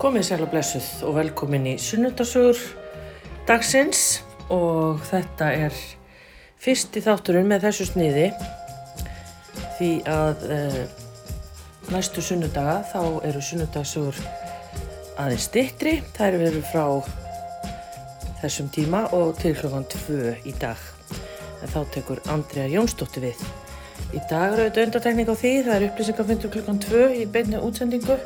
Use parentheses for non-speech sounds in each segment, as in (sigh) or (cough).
Komið sæl og blessuð og velkomin í sunnudasugur dagsins og þetta er fyrsti þátturinn með þessu sniði því að uh, næstu sunnudaga þá eru sunnudasugur aðeins stittri. Það eru frá þessum tíma og til klokkan 2 í dag. En þá tekur Andrea Jónsdóttir við. Í dag eru auðvitað undartekning á því, það er upplýsingarfundur klukkan 2 í beinni útsendingu.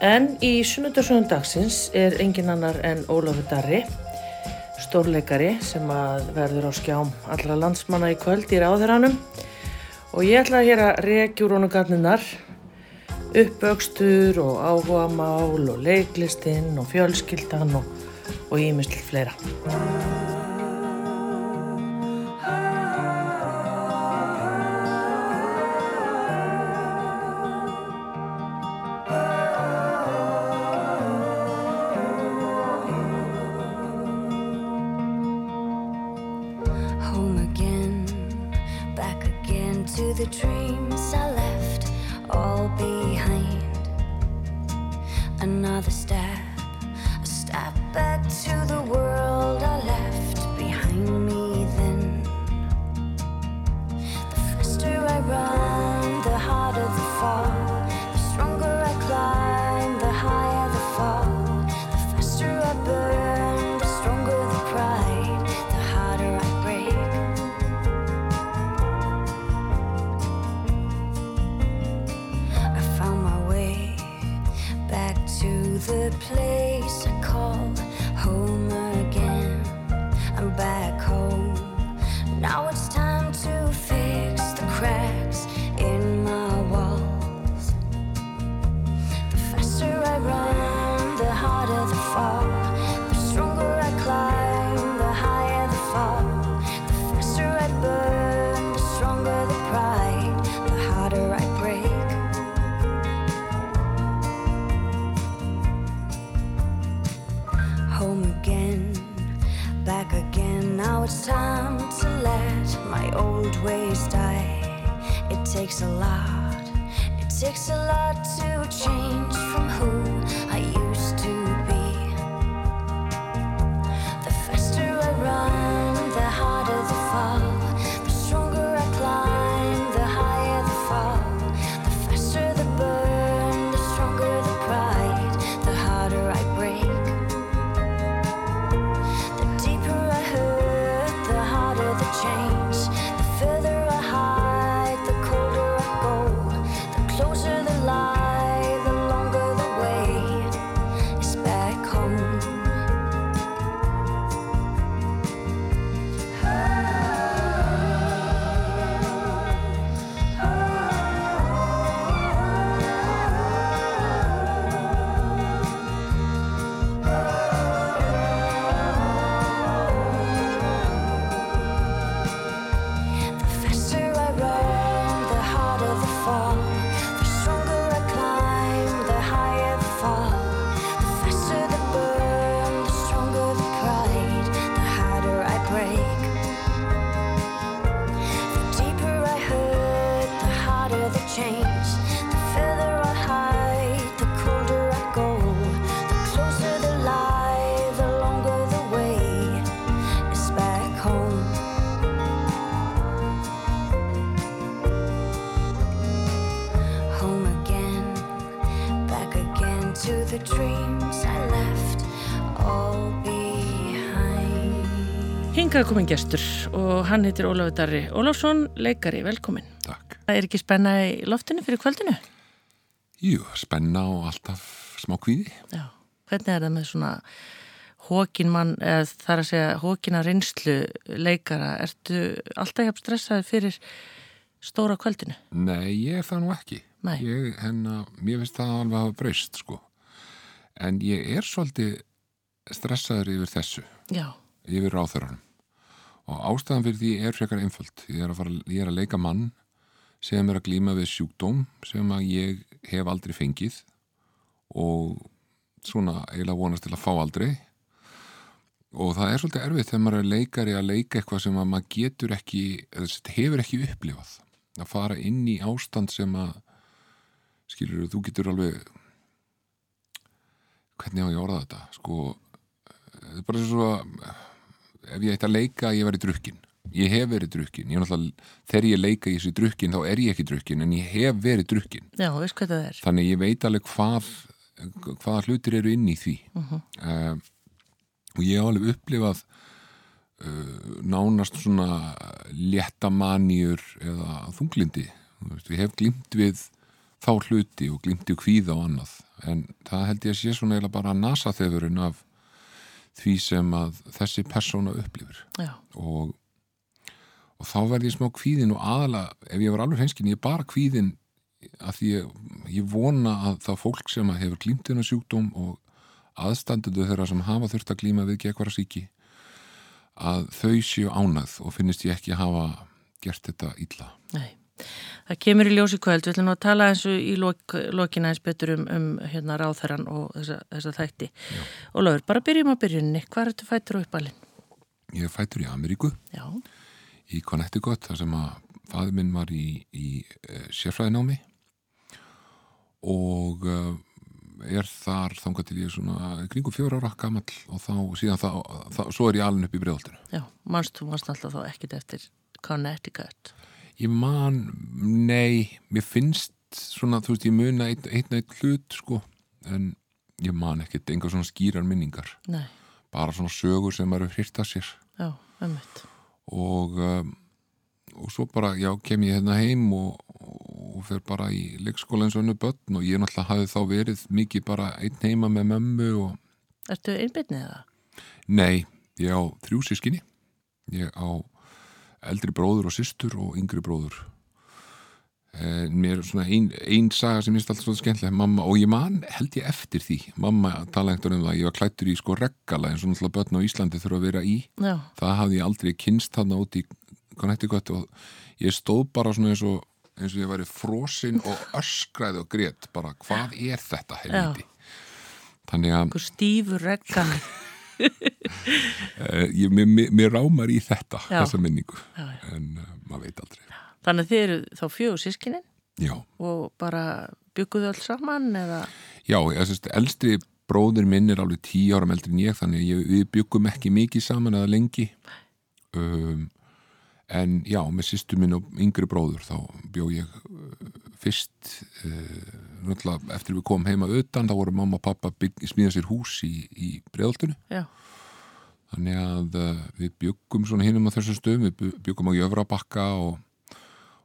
En í sunnundarsögun dagsins er engin annar en Ólafur Darri, stórleikari sem að verður á skjám allra landsmanna í kvöld í ráðuranum. Og ég ætla að regjur honu garninar, uppvöxtur og áhuga mál og leiklistinn og fjölskyldan og ímislega fleira. Hingað komin gestur og hann heitir Ólafur Darri Ólafsson, leikari, velkomin. Takk. Það er ekki spenna í loftinu fyrir kvöldinu? Jú, spenna og alltaf smá kvíði. Já. Hvernig er það með svona hókinmann, eða þar að segja hókina reynslu leikara? Ertu alltaf hjá stressaði fyrir stóra kvöldinu? Nei, ég er það nú ekki. Nei. Ég, hennar, mér finnst það alveg að hafa breyst, sko. En ég er svolítið stressaður yfir þessu, Já. yfir ráþöranum. Og ástæðan fyrir því er frekar einföld. Ég er að, fara, ég er að leika mann sem er að glíma við sjúkdóm sem að ég hef aldrei fengið og svona eiginlega vonast til að fá aldrei og það er svolítið erfitt þegar maður er leikari að leika eitthvað sem að maður getur ekki hefur ekki upplifað að fara inn í ástand sem að skilur þú getur alveg hvernig á ég að orða þetta sko, þetta er bara svo ef ég ætti að leika ég verið drukkin ég hef verið drukkin ég þegar ég leika í þessu drukkin þá er ég ekki drukkin en ég hef verið drukkin. Já, veist þannig ég veit alveg hvað hvaða hlutir eru inn í því. Uh -huh. uh, og ég hef alveg upplifað uh, nánast svona léttamanjur eða þunglindi ég hef glimt við þá hluti og glimt við hvíða og annað. En það held ég að sé svona eiginlega bara nasa þefurinn af því sem að þessi persóna upplifir. Og, og þá verði ég smá kvíðin og aðalega, ef ég var alveg henskin, ég er bara kvíðin að því ég, ég vona að það fólk sem hefur glýmt þennan sjúkdóm og aðstanduðu þeirra sem hafa þurft að glýma við gekvara síki að þau séu ánað og finnist ég ekki að hafa gert þetta illa. Nei, það kemur í ljósi kvöld, við ætlum að tala eins og í lok, lokina eins betur um, um hérna ráþæran og þessa, þessa þætti. Já. Og Lóður, bara byrjum á byrjunni, hvað er þetta fættur á uppalinn? Ég fættur í Ameríku, Já. í Connecticut, þar sem að faður minn var í, í uh, sérfræðinámi og uh, er þar þángar til ég svona kringum fjóra ára gammal og þá síðan þá, þá, svo er ég alveg upp í bregðoltinu. Já, mannst þú mannst alltaf þá ekkit eftir Connecticut? Ég man, nei, mér finnst svona, þú veist, ég muna einn eitt, hlut, sko, en ég man ekkit enga svona skýrar minningar. Nei. Bara svona sögur sem eru hýrt að sér. Já, ummitt. Og, um, og svo bara, já, kem ég hérna heim og og fer bara í leikskóla eins og önnu börn og ég náttúrulega hafi þá verið mikið bara einn heima með mömmu og... Ertu einbyrnið það? Nei, ég á þrjú sískinni ég á eldri bróður og systur og yngri bróður. En mér er svona einn ein saga sem minnst alltaf svona skemmtilega mamma, og ég man held ég eftir því. Mamma tala veginn um það, ég var klættur í sko reggala eins og náttúrulega börn á Íslandi þurfa að vera í. Já. það hafði ég aldrei kynst þarna út í Connecticut og ég stóð bara svona eins og eins og ég væri frosinn og öskraði og greitt bara hvað er þetta helviti þannig að stífur reggan eh, (laughs) ég, mér, mér rámar í þetta já. þessa minningu. Já, já. en uh, maður veit aldrei. Þannig að þið eru þá fjögur sískinin og bara bygguðu alls saman eða? Já, ég syns eldstri bróður minn er alveg tíu áram eldri en ég þannig ég, við byggum ekki mikið saman eða lengi. Um En já, með sýstu minn og yngri bróður þá bjó ég fyrst uh, eftir við komum heima auðan þá voru mamma og pappa smíða sér hús í, í bregðaltinu þannig að uh, við byggum svona hinnum á þessum stöðum, við byggum á Jöfrabakka og,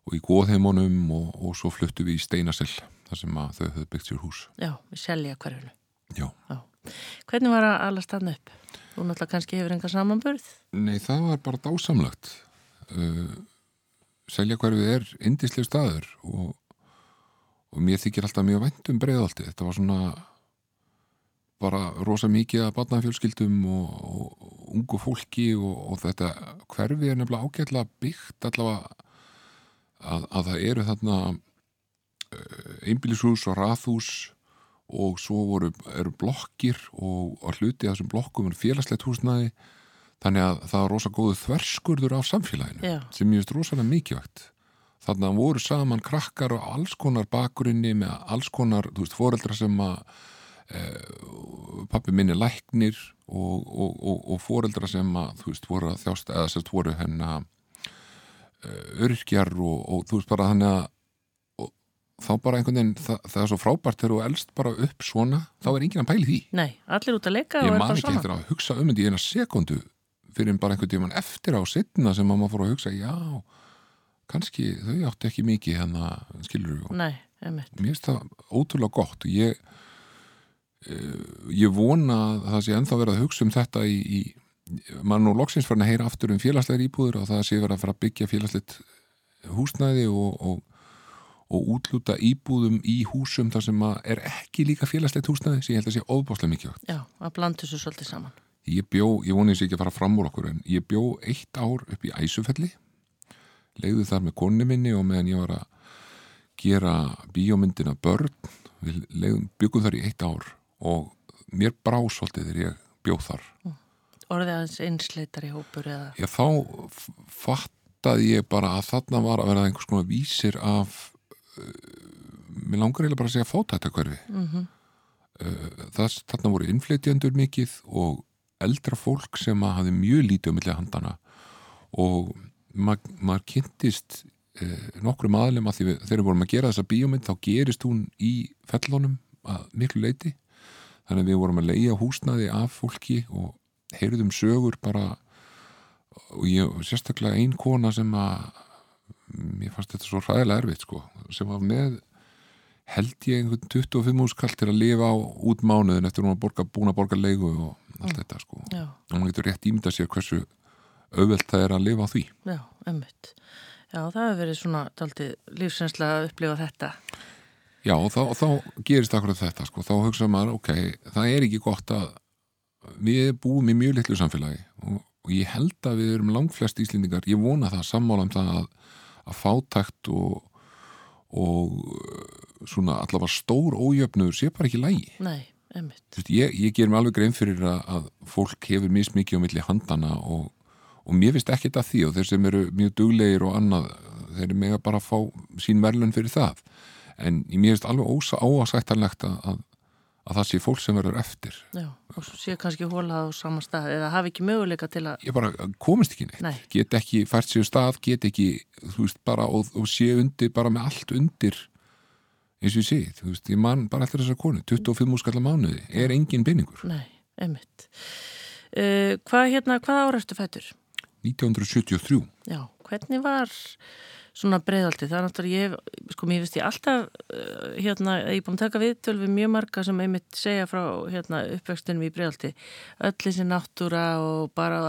og í Góðheimunum og, og svo fluttu við í Steinasell þar sem þau höfðu byggt sér hús Já, við selja hverjunu Já. Já Hvernig var að alla stanna upp? Þú náttúrulega kannski hefur enga samanbörð? Nei, það var bara dásamlegt uh, selja hverfið er indislega staður og, og mér þykir alltaf mjög vænt um breiðaldi þetta var svona bara rosa mikið að batnafjölskyldum og, og ungu fólki og, og þetta hverfið er nefnilega ágætla byggt allavega að, að það eru þarna uh, einbílishús og rathús og svo voru, eru blokkir og hluti að þessum blokkum er félagslegt húsnaði þannig að það var rosa góðu þverskurður af samfélaginu Já. sem ég veist rosalega mikilvægt þannig að voru saman krakkar og alls konar bakgrunni með alls konar, þú veist, foreldra sem að e, pappi minni læknir og, og, og, og foreldra sem að, þú veist, voru að þjást eða sérst voru hennar e, örkjar og þú veist bara þannig að þá bara einhvern veginn, það, það er svo frábært þegar þú elst bara upp svona, þá er enginn að pæli því. Nei, allir út að leika Ég man ekki eftir að hugsa um þetta í eina sekundu fyrir bara einhvern tíman eftir á setna sem maður fór að hugsa, já kannski þau átti ekki mikið hérna, skilur við Nei, mér finnst það ótrúlega gott ég, eh, ég vona að það sé enþá verið að hugsa um þetta í, í mann og loksins farin að heyra aftur um félagslegar íbúður og það sé verið að fara að byggja félagslegt húsnæði og, og, og útluta íbúðum í húsum þar sem er ekki líka félagslegt húsnæði sem ég held að sé óbáslega mikið Já, að blanda þessu svolítið saman. Ég bjó, ég voni þess ekki að fara fram úr okkur en ég bjó eitt ár upp í Æsufelli leiði þar með konni minni og meðan ég var að gera bíómyndina börn við leiðum, byggum þar í eitt ár og mér brá svolítið þegar ég bjóð þar Orðið aðeins einsleitar í hópur eða? Já, þá fattaði ég bara að þarna var að vera einhvers konar vísir af uh, mér langar eiginlega bara að segja fótættakverfi mm -hmm. uh, það, þarna voru innflytjandur mikið og eldra fólk sem að hafi mjög lítið á milli handana og ma maður kynntist uh, nokkrum aðlum að því við, þegar við vorum að gera þessa bíómynd þá gerist hún í fellunum að miklu leiti þannig að við vorum að leia húsnaði af fólki og heyrðum sögur bara og ég, sérstaklega ein kona sem að mér fannst þetta svo hræðilega erfitt sko, sem var með held ég einhvern 25 úrskall til að lifa á út mánuðin eftir hún að borga, búin að borga leigu og allt þetta sko. Já, og maður getur rétt ímynda sér hversu auðvelt það er að lifa á því já, emmitt. Já, það hefur verið svona daldið lífsreynsla að upplifa þetta. Já, þá, þá gerist akkurat þetta sko, þá hugsa maður, ok, það er ekki gott að við búum í mjög litlu samfélagi og, og ég held að við erum langflest íslendingar, ég vona það sammála um það að, að fátækt og, og uh, svona allavega stór ójöfnur sé bara ekki lægi. Nei, veist, ég, ég ger mig alveg grein fyrir að, að fólk hefur mismikið á milli handana og, og mér finnst ekkert að því og þeir sem eru mjög duglegir og annað þeir eru með að bara fá sín verðlun fyrir það en mér finnst alveg ósa áasættanlegt að, að, að það sé fólk sem verður eftir Já, og sé kannski hólað á sama stað eða hafi ekki möguleika til að, ég bara komist ekki neitt Nei. get ekki fært sér stað, get ekki þú veist bara og, og sé undir bara með allt undir eins og ég sé, þú veist, ég man bara eftir þessar konu 25 úrskallar mánuði, er engin beiningur nei, emmitt. Uh, hvað hérna, hvað ára ertu fættur? 1973 Já, hvernig var svona breiðaldi? Það er náttúrulega, ég, sko, mér finnst ég alltaf, uh, hérna, ég er búin að taka viðtöl við mjög marga sem einmitt segja frá, hérna, uppvextunum í breiðaldi. Öll þessi náttúra og bara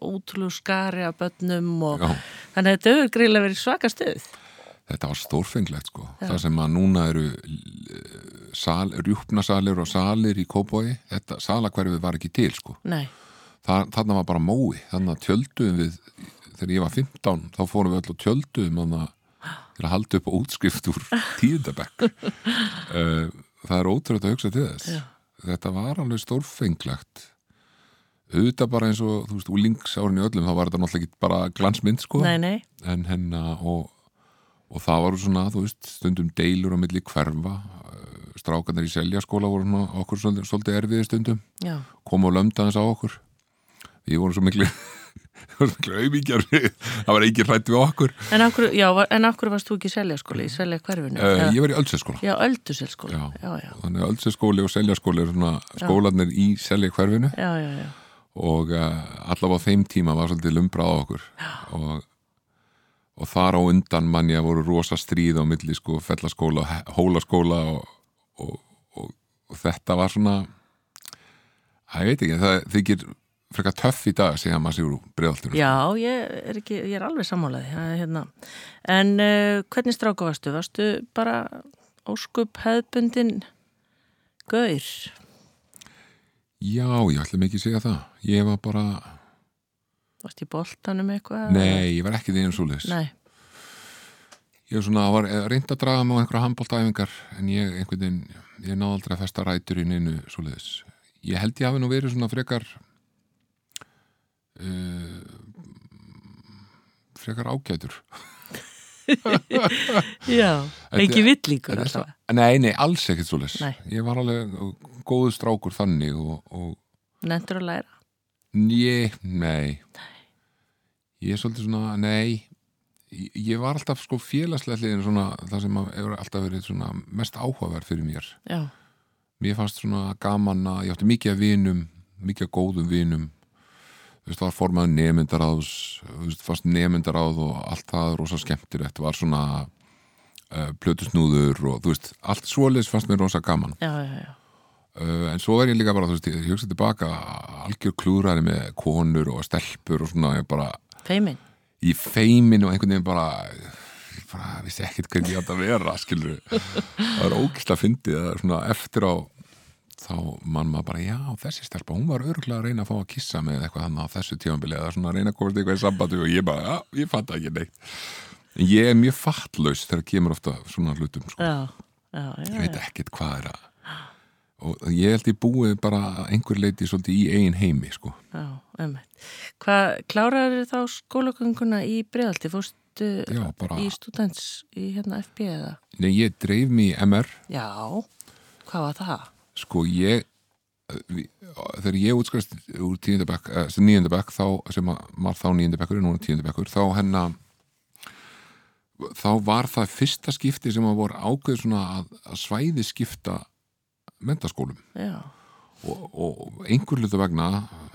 ótrúlega skari af börnum og Já. þannig að þetta hefur greiðlega verið svaka stuð. þetta var stórfenglegt sko það sem að núna eru sal, rjúpnasalir og salir í Kópói, þetta salakverfið var ekki til sko, Nei, þarna var bara mói, þannig að tjölduðum við þegar ég var 15, þá fórum við öll og tjölduðum þannig að halda upp útskrift úr tíundabekk. (laughs) Eh, það er ótrúlega að hugsa til þess. Já. þetta var alveg stórfenglegt. Auðvitað bara eins og þú veist, úlingsárin í öllum þá var þetta náttúrulega ekki bara glansmynd sko. Nei, nei, en hennar og, og það voru svona, þú veist, stundum deilur á milli hverfa. Eh, strákarnir í seljaskóla voru svona okkur svolítið, erfiði stundum. Já, komu og lömda þess á okkur við vorum svo miklu (laughs) auðvíkjar það var ekki hrætt við okkur En hverju, já, en hverju varst þú ekki í seljaskóli, í selja hverfinu? uh, ég var í Öldseskóla Já, ölduselskóli. Já. já, já, þannig að Öldseskóli og seljaskóli eru svona skólanir í selja hverfinu já, já, já. og uh, allavega á þeim tíma var svolítið lumbrað á okkur og, og þar á undan manni að voru rosa stríð á milli sko fellaskóla og hólaskóla og, og, og, og þetta var svona að ég veit ekki, það þykir frekar töff í dag segja maður sigur úr bregðaltinu Já, ég er, ekki, ég er alveg sammálaði. Hérna. En uh, hvernig stráka varstu? Varstu bara óskup hefðbundin gaur? Já, ég ætlum ekki að segja það ég var bara, Varstu í boltanum eitthvað? nei, ég var ekki því eins og leis Nei, ég var svona, var reynd að draga mig á einhverja handbóltæfingar en ég einhvern veginn, ég náði aldrei að festa rætur í neinu svoleiðis. Ég held ég hafi nú verið svona frekar uh, frekar ágætur. (laughs) já, ekki er alltaf. svo- Nei, nei, alls ekkert svoleiðis. Nei. Ég var alveg góðu strákur þannig og, og Nendur að læra? Ég, nei Ég er svolítið svona, nei Ég, var alltaf sko svona það sem að- hefur alltaf verið svona mest áhugaverð fyrir mér Já, Mér fannst svona gaman að ég átti mikið af vinum, mikið af góðum vinum veist, var formað nefndaráðs Þú veist, fannst nefndaráð og allt það rosa skemmtilegt var svona uh, plötusnúður og þú veist, allt svoleiðis fannst mér rosa gaman já, já, já. Uh, en svo er ég líka bara, þú veist, ég hugsa tilbaka algjör klúðræði með konur og stelpur og svona, ég bara Feimin? í feimin og einhvern veginn bara ég bara vissi ekkert hvernig ég átt að vera skilur, (laughs) það ógislega fyndið að svona eftir á þá mann maður bara, já, þessi stelpa hún var örgulega að reyna að fá að kissa með eitthvað þannig á þessu tímanbili eða svona að reyna að komast eitthvað í sambandi og ég bara, já, ég fatt ekki neitt en ég er mjög fattlaus þegar kemur ofta svona hlutum, sko Já, já, já. ég veit ekkert hvað er að og ég held ég búið bara einhver leiti svolítið í eigin heimi sko. Hvað, kláraður þá skólagönguna í bregðaldi? Fórstu Já, bara- í students í hérna FB eða? Nei, ég dreif mig í MR Já, hvað var það? Sko ég við- þegar ég útskast úr tíundabæk, nýjöndabæk þá, sem var þá nýjöndabækur núna tíundabækur, þá hennar þá var það fyrsta skipti sem að voru ákveð svona að, að svæði skipta mentaskólum Já, og, og einhver hluta vegna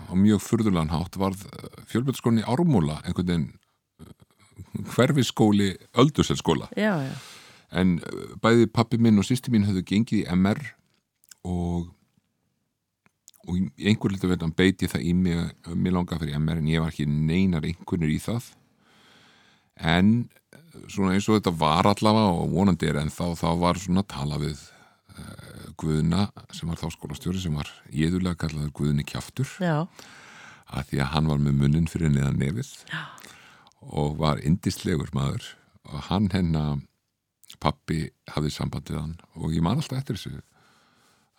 á mjög furðulegan hátt varð fjölbjörnskólinni Ármúla einhvern veginn eh, hverfiskóli öldurselskóla en eh, bæði pappi minn og sýsti mín höfðu gengið í MR og og einhver hluta vegna beiti það í mig að mér langaði fyrir MR en ég var ekki neinar einhvernir í það. En eh, svona eins og þetta var allavega og vonandi er en þá, þá var svona tala við uh, Guðna sem var þá skólastjóri sem var íðulega kallaður Guðni Kjaftur. Já, að því að hann var með munnin fyrir neðan nefið Já. og var indislegur maður. Og hann hennar pappi hafði sambandið hann. Og ég man alltaf eftir þessu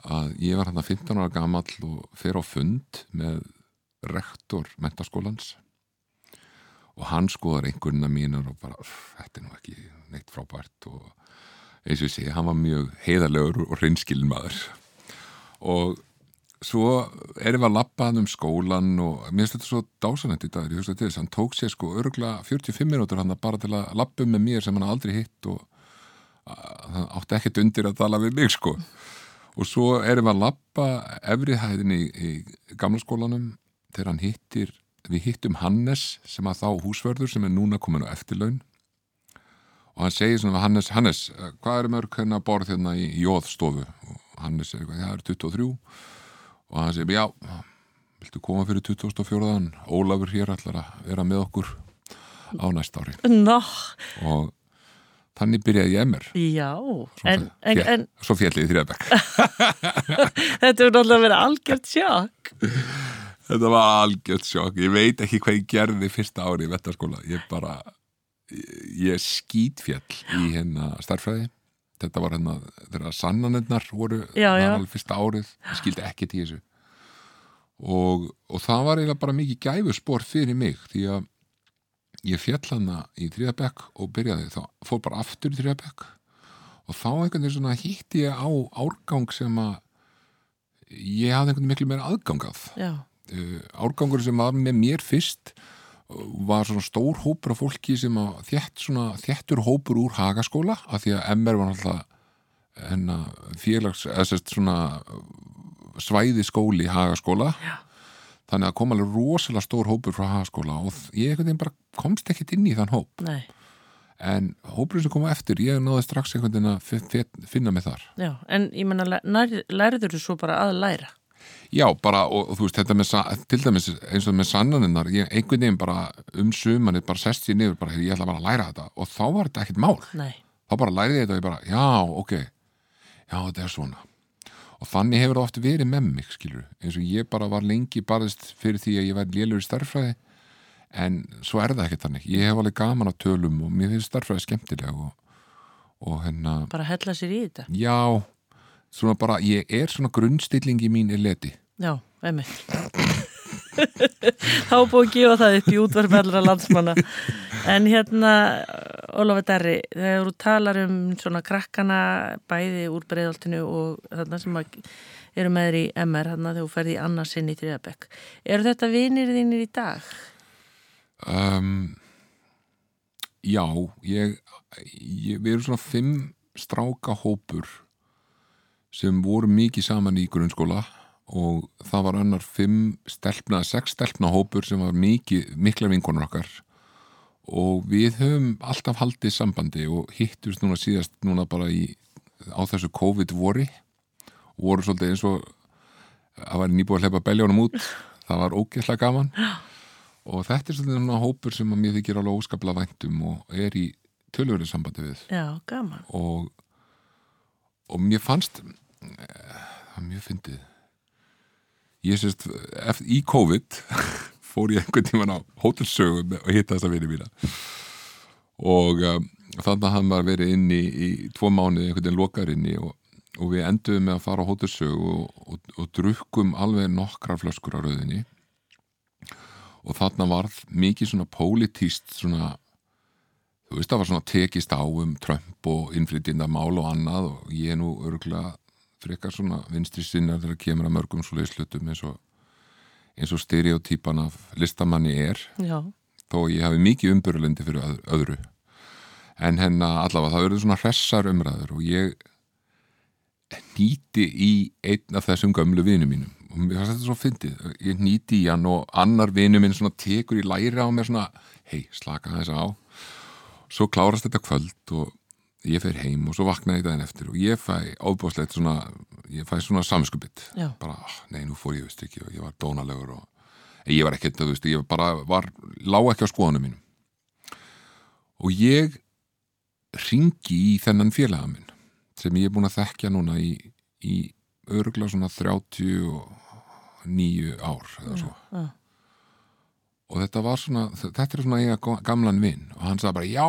að ég var hann að 15 ára gamall og fer á fund með rektor mentaskólans og hann skoðar einhverjuna mínar og bara, "Uff, þetta er nú ekki neitt frábært. Og eins og ég segi, hann var mjög heiðarlegur og reynskilin maður. Og svo erum við að lappa hann um skólan og mér finnst þetta svo dásanett í dag ég hugsa til þess, hann tók sér sko örgla 45 minútur hann bara til að lappa um með mér sem hann aldrei hitt og hann átti ekkert undir að tala við mig sko og svo erum við að lappa efrihæðin í, í gamla skólanum þegar hann hittir við hittum Hannes sem að þá húsvörður sem er núna komin á eftirlaun. Og hann segir svona Hannes Hannes, hvað er mörg hérna borð hérna í jóðstofu og Hannes segir, það er 23 og hann segir, já viltu koma fyrir 2004 Ólafur hér ætlar að vera með okkur á næsta ári. Nó, og þannig byrjaði ég mér já, en, en, fél, en svo fjallið í þrjabæk (laughs) þetta er náttúrulega verið algjört sjokk. þetta var algjört sjokk. Ég veit ekki hvað ég gerði fyrsta ári í vettaskóla ég bara ég, ég skýtfjall í hérna starffræði þetta var hérna þegar sannanirnar voru alveg fyrsta árið. Ég skildi ekkert í þessu. Og, og það var eiginlega bara mikið gæfuspor fyrir mig því að ég fjall hana í þriðabekk og byrjaði þá, fór bara aftur í þriðabekk og þá einhvern veginn svona hýtti ég á árgang sem að ég hafði einhvern veginn miklu meira aðgang að. Já, uh, árgangur sem var með mér fyrst uh, var svona stór hópur af fólki sem að þétt svona þéttur hópur úr hagaskóla af því að MR var alltaf hennar félags eða sérst svona svæði skóli hagaskóla. Já. þannig að kom alveg rosalega stór hópur frá hagaskóla og ég einhvern veginn bara komst ekkert inn í þann hóp. Nei, en hópurinn sem kom á eftir, ég náði strax einhvern veginn að fi- fi- finna mig þar. Já, en ég menna, lær, lærður þú svo bara að læra? Já, bara, og, og þú veist, þetta með, til dæmis eins og með sannaninnar, ég einhvern veginn bara um sumanir, bara sest ég niður, bara, "Heyrðu, ég ætla bara að læra þetta. Og þá var þetta ekkert mál. Nei, Þá bara læriði ég þetta og ég bara, já, ok, já, þetta er svona. Og þannig hefur það oft verið með mig, skilur, eins og ég bara var lengi barðist fyrir því að ég væri lélur í starffræði, en svo er það ekkert þannig. Ég hef alveg gaman á tölum og mér finnst starffræði skemmtileg og, og hérna, bara hella sér í þetta. já, svona bara, ég er svona grunnstillingi mín er leti. Já, einmitt. (laughs) Þá búið að gefa það upp í útvarfi allra landsmanna. En hérna, Ólafur Darri, þegar þú talar um svona krakkana bæði úr breiðaltinu og þarna sem að eru með þér í MR, þarna þegar þú ferði í annarsinn í Þriðabekk. Eru þetta vinir þínir í dag? Um, já, ég, ég, við erum svona fimm stráka hópur sem voru mikið saman í grunnskóla og það var annar fimm stelpna, sex stelpna hópur sem var mikið, mikla vinkonur okkar. Og við höfum alltaf haldið sambandi og hittust núna síðast núna bara í, á þessu COVID vori. Og voru svolítið eins og það var nýbúið að hleypa beljónum út. Það var ógeðslega gaman. Og þetta er svona hópur sem að mér þykir alveg óskaplega væntum og er í tölvöru sambandi við. Já, gaman. og, og mér fannst eh, það er mjög fyndið. Ég sést í COVID (laughs) fór ég einhvern tíman á hótelsögum og hitta þessa vini mína. Og um, þannig að hann var verið inn í, tvo mánuði einhvern veginn lokar inni og, og við enduðum með að fara á hótelsögu og, og, og drukkum alveg nokkrar flöskur á rauðinni og þarna var mikið svona pólitíst svona þú veist það var svona tekist á um Trump og innflytjenda mál og annað og ég er nú örgulega frekar svona vinstri sinnar þegar kemur að mörgum svo leyslutum eins og eins og stereotýpan af listamanni er. Já, þó ég hafi mikið umbyrlendi fyrir öð- öðru. En henn allavega það verður svona hressar umræður og ég nýti í einn af þessum gömlu vinum mínum og mér fannst þetta svo fyndið. Ég nýti í hann og annar vinum minn svona tekur í læri á mér svona hei, slaka þess á. Svo klárast þetta kvöld og ég fer heim og svo vaknaði ég daginn eftir og ég fæ ábúðslegt svona ég fæ svona samskupið Já. bara, ah, nei, nú fór ég veist ekki og ég var dónalegur og ég var ekkert, þú veist, ég bara var lá ekki á skoðanum mínum. Og ég ringi í þennan félaga minn sem ég er búin að þekkja núna í, í örgla svona 39 ár eða svo. Já. og þetta var svona, þetta er svona eiga gamlan vinn og hann sagði bara já,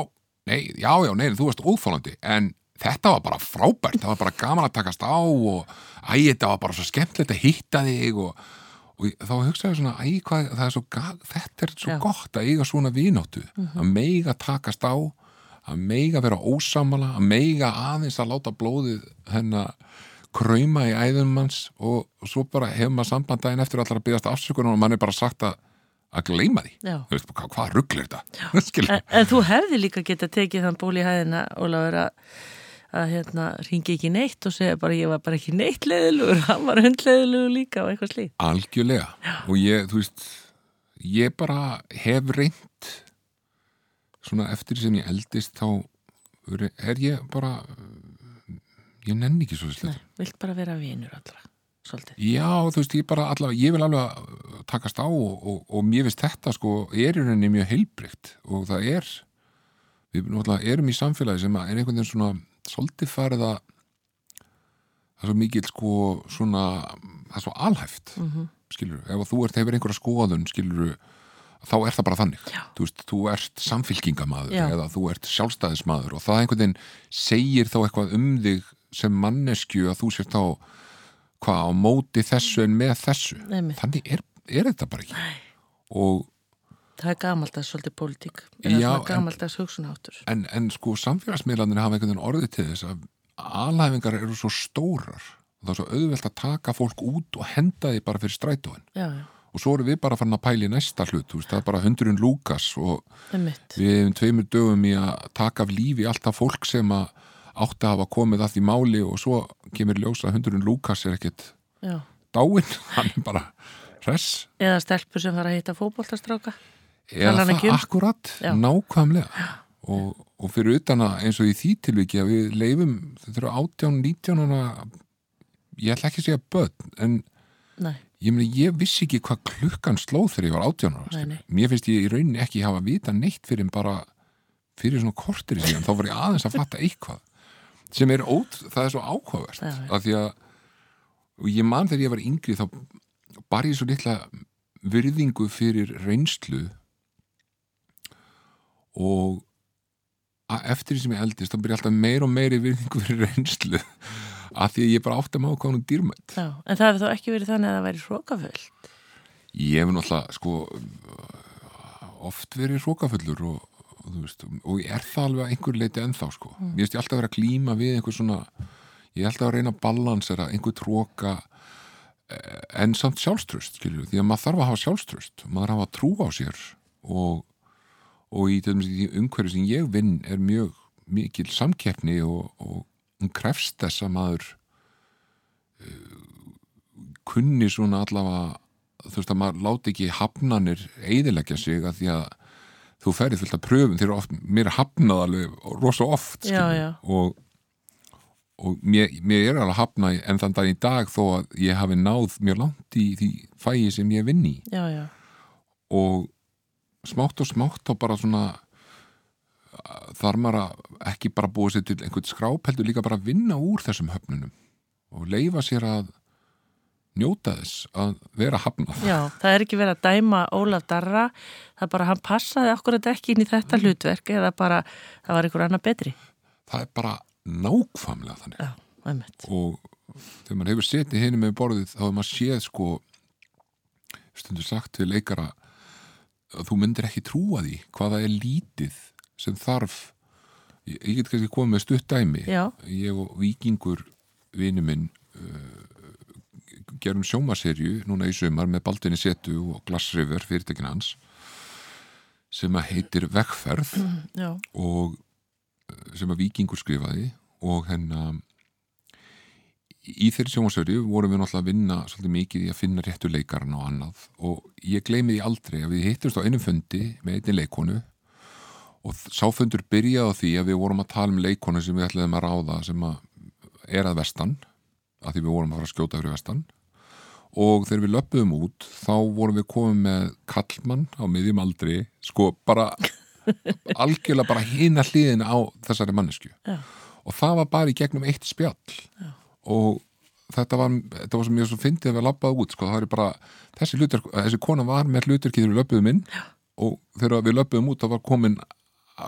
nei, já, já, nei, þú varst óþólandi en þetta var bara frábært, það var bara gaman að takast á og æ, þetta var bara svo skemmtilegt að hitta þig. Og, og þá hugsaði svona, æ, hvað, það er svo þetta er svo Já. gott að eiga svona vináttu. Að meiga takast á að meiga vera ósamala að meiga aðeins að láta blóðið hennar krauma í æðum manns og svo bara hefur maður samband daginn eftir allar að byggast afsökunar og mann er bara sagt að að gleyma því Já. Veist, hvað, hvað ruggl er þetta. (laughs) En, en þú hefði líka getað tekið þann ból í hæðina Ólafur að, að hérna, ringi ekki neitt og segja bara ég var bara ekki neitt leiðilugur, (laughs) hann var hundleiðilugur líka og eitthvað slíkt. algjörlega og ég, þú veist ég bara hef reynd svona eftir sem ég eldist þá er ég bara ég nenni ekki svo slett vilt bara vera vinur allra, svolítið. Já, þú veist, ég bara allavega, ég vil alveg takast á og, og, og mér finnst þetta sko, er í rauninni mjög heilbrygt og það er, við náttúrulega erum í samfélagi sem er einhvern veginn svona svolítið farið að það er svo mikil sko svona, það er svo alhæft Mm skilur, ef þú ert hefur einhverja skoðun skilur, þá er það bara þannig Já. þú veist, þú ert samfylkingamaður Já. eða þú ert sjálfstæðismadur og það einhvern veginn segir þá eitthvað um þig sem manneskju að þú sért þá hvað á móti þessu en með þessu? Einmitt. þannig er, er þetta bara ekki. Og Það er gamaldags svolítið pólitík, eða gamaldags hugsunáttur. en, en sko samfélagsmiðlanir hafa einhvern veginn orðið til þess að alhæfingar eru svo stórar og það er svo auðvelt að taka fólk út og henda því bara fyrir strætóin. Já, já, og svo erum við bara farin að pæla í næsta hlut veist, það er bara hundurinn Lukas og við hefum tveimur dögum í að taka af lífi alltaf fólk sem að átti að hafa komið að því máli og svo kemur ljósa að hundurinn Lukas er ekkit Já. dáinn, (laughs) hann er bara hress Eða stelpur sem fara að hitta fótboltastráka. eða það um? akkurat, Já. nákvæmlega og, og fyrir utan að eins og í því tilviki að við leifum eru 18, 19 ára ég ætla ekki að segja börn en Nei, ég, meni, ég vissi ekki hvað klukkan slóð þegar ég var 18 ára Nei, skilur. nei. mér finnst ég í rauninni ekki hafa vita neitt fyrir bara fyrir svona kortir í síðan þá var ég aðeins að fatta eitthvað sem er ót, það er svo áhugavert af því að ég man þegar ég var yngri þá bar ég svo litla virðingu fyrir reynslu og eftir því sem ég eldist þá byrja alltaf meir og meiri virðingu fyrir reynslu af því að ég bara átti að má er dýrmætt já. En það hefur þá ekki verið þannig að það væri hrókafullt. Ég hef náttúrulega sko oft verið hrókafullur og, og, þú veist, og ég er það alveg að einhver leiti ennþá sko. Mér finnst ég alltaf að vera að glíma við einhver svona, ég er alltaf að reyna að balansera einhver tróka en samt sjálfströst skilju, því að maður þarf að hafa sjálfströst maður þarf að trú á sér og, og í, í umhverju sem ég vinn er mjög mikil samkeppni og, og hún krefst þess að maður kunni svona allavega þú veist að maður láti ekki hafnanir eiðilegja sig að því að þú ferði fullt af pröfum þegar oft, mér hafnað alveg rosa oft Já, já. og, og mér, mér er alveg hafnað en þann dag í dag þó að ég hafi náð mjög langt í því fæi sem ég vinn í. Já, já, og smátt og smátt þá bara svona þar maður að ekki bara búið sér til einhvern skráp heldur líka bara að vinna úr þessum höfnunum og leifa sér að njóta þess að vera hafnað já. Það er ekki verið að dæma Ólaf Darra. Það er bara hann passaði akkurat ekki inn í þetta hlutverk eða bara það var einhver annar betri. það er bara nákvæmlega þannig Já, einmitt. og þegar maður hefur setið henni með borðið þá hefur maður séð sko stundur sagt við leikara að þú myndir ekki trúa því hvaða er lítið sem þarf ég, ég get kannski komið með stutt dæmi Já. ég og vikingur vinu minn uh, gerum sjómaserju núna í sumar með Baldvinni Setu og Glass River fyrirtekin hans sem að heitir Vegferð já, og uh, sem að Víkingur skrifaði og hennar í þeirri sjónvarsöru vorum við náttúrulega að vinna svolítið mikið í að finna réttu leikarna og annað. Og ég gleymi því aldrei að við hittust á einum fundi með einni leikonu og sáfundur byrjaði á því að við vorum að tala um leikonu sem við ætlaðum að ráða sem að er að vestan að því við vorum að fara að skjóta fyrir vestan og þegar við löpum út þá vorum við komið með kallmann á miðjum aldri sko bara (laughs) algjörlega bara hina hliðina á þessari mannesku Já. og það var bara í gegnum eitt spjall. Já. og þetta var, þetta var sem ég svo fyndið að við labbaði út sko, það er bara, þessi, hlutur, þessi kona var með hluturkið þegar við löpum inn. Já. og þegar við löpum út þá var komin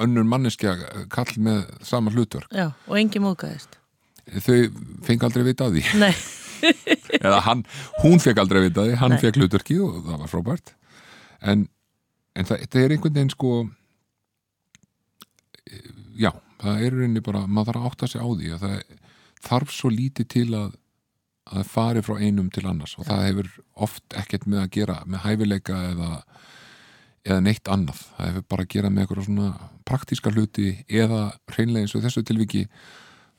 önnur manneskja kall með sama hlutur já, og engi móðgæðist þau fengi aldrei vita af því. Nei, (laughs) (laughs) eða hann, hún fekk aldrei að vita því. Hann Nei. fekk hluturkið og það var frábært. En, en það, það er einhvern veginn sko eh, já, það er rauninni bara maður þarf að átta sig á því að það þarf svo lítið til að að það fari frá einum til annars. Og það hefur oft ekkert með að gera með hæfileika eða eða neitt annað, það hefur bara að gera með eitthvað svona praktíska hluti eða hreinlega eins og þessu tilviki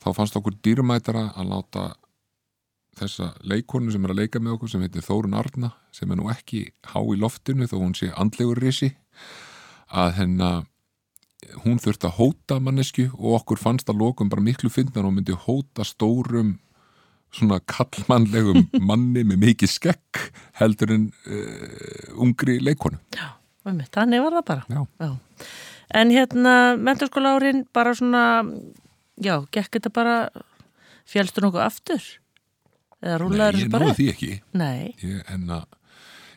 þá fannst okkur dýrmætara að láta þessa leikonu sem er að leika með okkur sem heitir Þórun Arna sem er nú ekki há í loftinu þó hún sé andlegur risi að hennar hún þurfti að hóta mannesku og okkur fannst að lokum bara miklu fyndnar og myndi hóta stórum svona kallmannlegum (laughs) manni með mikið skekk heldur en uh, ungri leikonu einmitt, þannig var það bara Já. Já. En hérna, menturskóla árin bara svona, já, gekk þetta bara, fjálstu nokkuð aftur? Eða Nei, rúlaður ég bara? náði því ekki. Nei, ég, en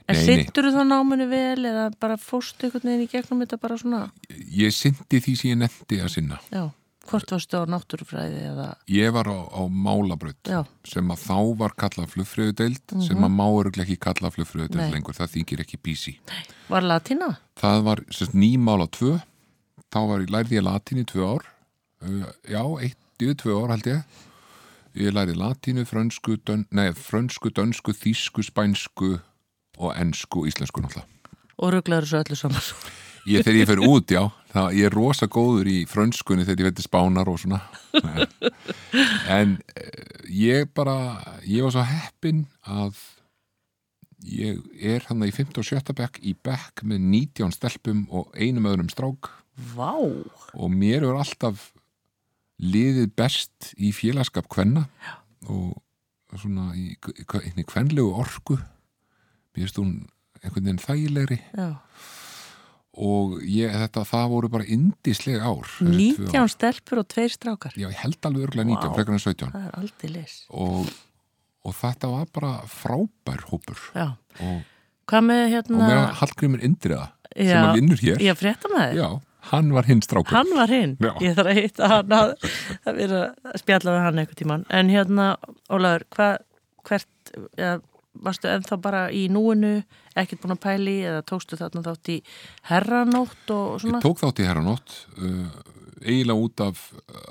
en Nei, nei. sittur þú þá náminu vel eða bara fórstu einhvern veginn í gegnum þetta bara svona, ég syndi því sem ég nefndi að sinna. Já, hvort varstu á náttúrufræði eða, ég var á, á málabraut sem að þá var kallað flugfröðudeild sem að má öruglega ekki kalla flugfröðudeild Nei. lengur, það þýkir ekki bísi var latína? það var nýmála tvö. Þá var ég lærði ég latín í tvö ár. Uh, já, eitt, yfir tvö ár held ég ég lærði latínu, frönsku, dön, nei, frönsku, dönsku, þýsku, spænsku og ensku, íslensku náttúrulega Og ruglaður svo öllu saman. ég, þegar ég fer út, já, það, ég er rosa góður í frönskunni þegar ég veit spánar og svona en eh, ég bara ég var svo heppin að ég er hann í 5. og 7. bekk í bekk með 19 stelpum og einum öðrum strák Vá, og mér er alltaf liðið best í félagskap kvenna og svona í, í, kvenlegu orku mér finnst hún einhvern veginn þægilegri já. og ég, þetta, það voru bara indisleg ár þessi tvö ár. 19 stelpur og tveir strákar. Já, ég held alveg örgulega 19, Vá. frekar en 17 Það er aldrei lis. og, og þetta var bara frábær hópur Já. og, með og hérna... meðan Hallgrímur Indriða sem Já, að vinnur hér, Ég frétta með þér. Hann var hinn strákur Hann var hinn. Já. Ég þarf að hitta hann að, að vera að spjalla við hann eitthvað tíman. En hérna, Ólaður, hvert, ja, varstu ennþá bara í núinu, ekkert búin að pæli eða tókstu þarna þátt í herranótt og svona? Ég tók þátt í herranótt uh, eiginlega út af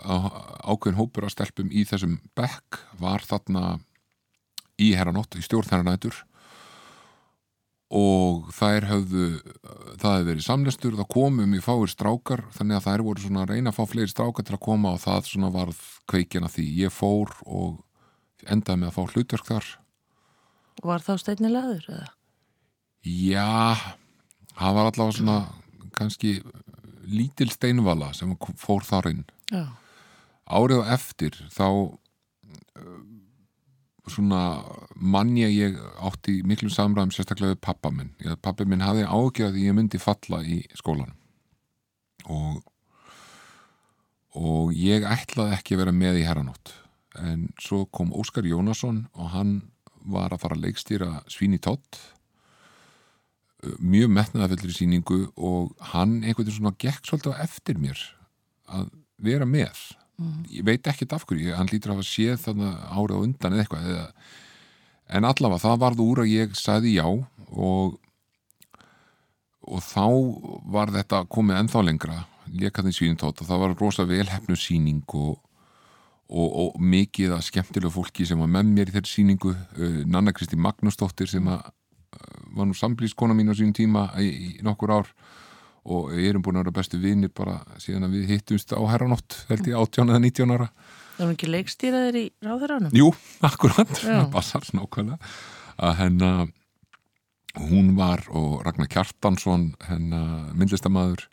uh, ákveðin hópur að stelpum í þessum bekk var þarna í herranótt, í stjórn herranætur og þær höfðu það hefði verið samlestur, það komum í fáir strákar, þannig að þær voru svona að reyna að fá fleiri strákar til að koma og það svona varð kveikin að því ég fór og endaði með að fá hlutverk þar Var þá steinnilegaður eða? Já, það var allavega svona kannski lítil steinvala sem fór þar inn. Já. Árið og eftir þá svona mann ég átti miklu samræðum sérstaklega við pappa minn. Ég, pappi minn hafði ágjörð að ég myndi falla í skólanum. Og og ég ætlaði ekki að vera með í herranótt. En svo kom Óskar Jónasson og hann var að fara að leikstýra Svíni Tótt mjög metnaðafellri sýningu og hann einhvern veginn svona gekk svolítið á eftir mér að vera með ég veit ekkert af hverju, hann lítur að hafa séð þarna árið á undan eða eitthvað eða, en allavega það varð úr að ég sagði já og og þá var þetta komið ennþá lengra lekaðin svínintótt og það var rosa velhefnu sýning og, og, og mikið að skemmtilega fólki sem var með mér í þeirri síningu uh, Nanna Kristi Magnúsdóttir sem að, uh, var nú samblískona mín á sínum tíma í, í nokkur ár og við erum búin að vera bestu vinir bara síðan að við hittumst á herranótt held ég 18 eða 19 ára. Það var ekki leikstýraðir í ráðuranum? Jú, akkurat, það passar nákvæmlega. Að hennar hún var og Ragnar Kjartansson hennar myndlistamæður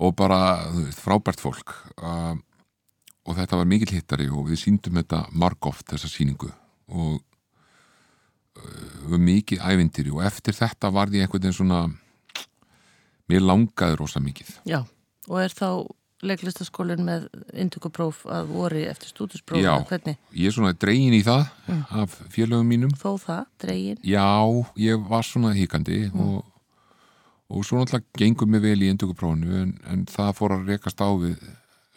og bara veist, frábært fólk. Uh, og þetta var mikil hittari og við síndum þetta margóft þessa síningu og uh, mikið ævindiri og eftir þetta var ég einhvern veginn svona mér langaði rosa mikið. Já, og er þá leiklistaskólinn með indökupróf að vori eftir stúdinspróf Já. ég er svona dregin í það af félögum mínum. Þó það, dregin? Já, ég var svona híkandi og, og svo náttúrulega gengum mig vel í indökuprófinu en, en það fór að rekast á við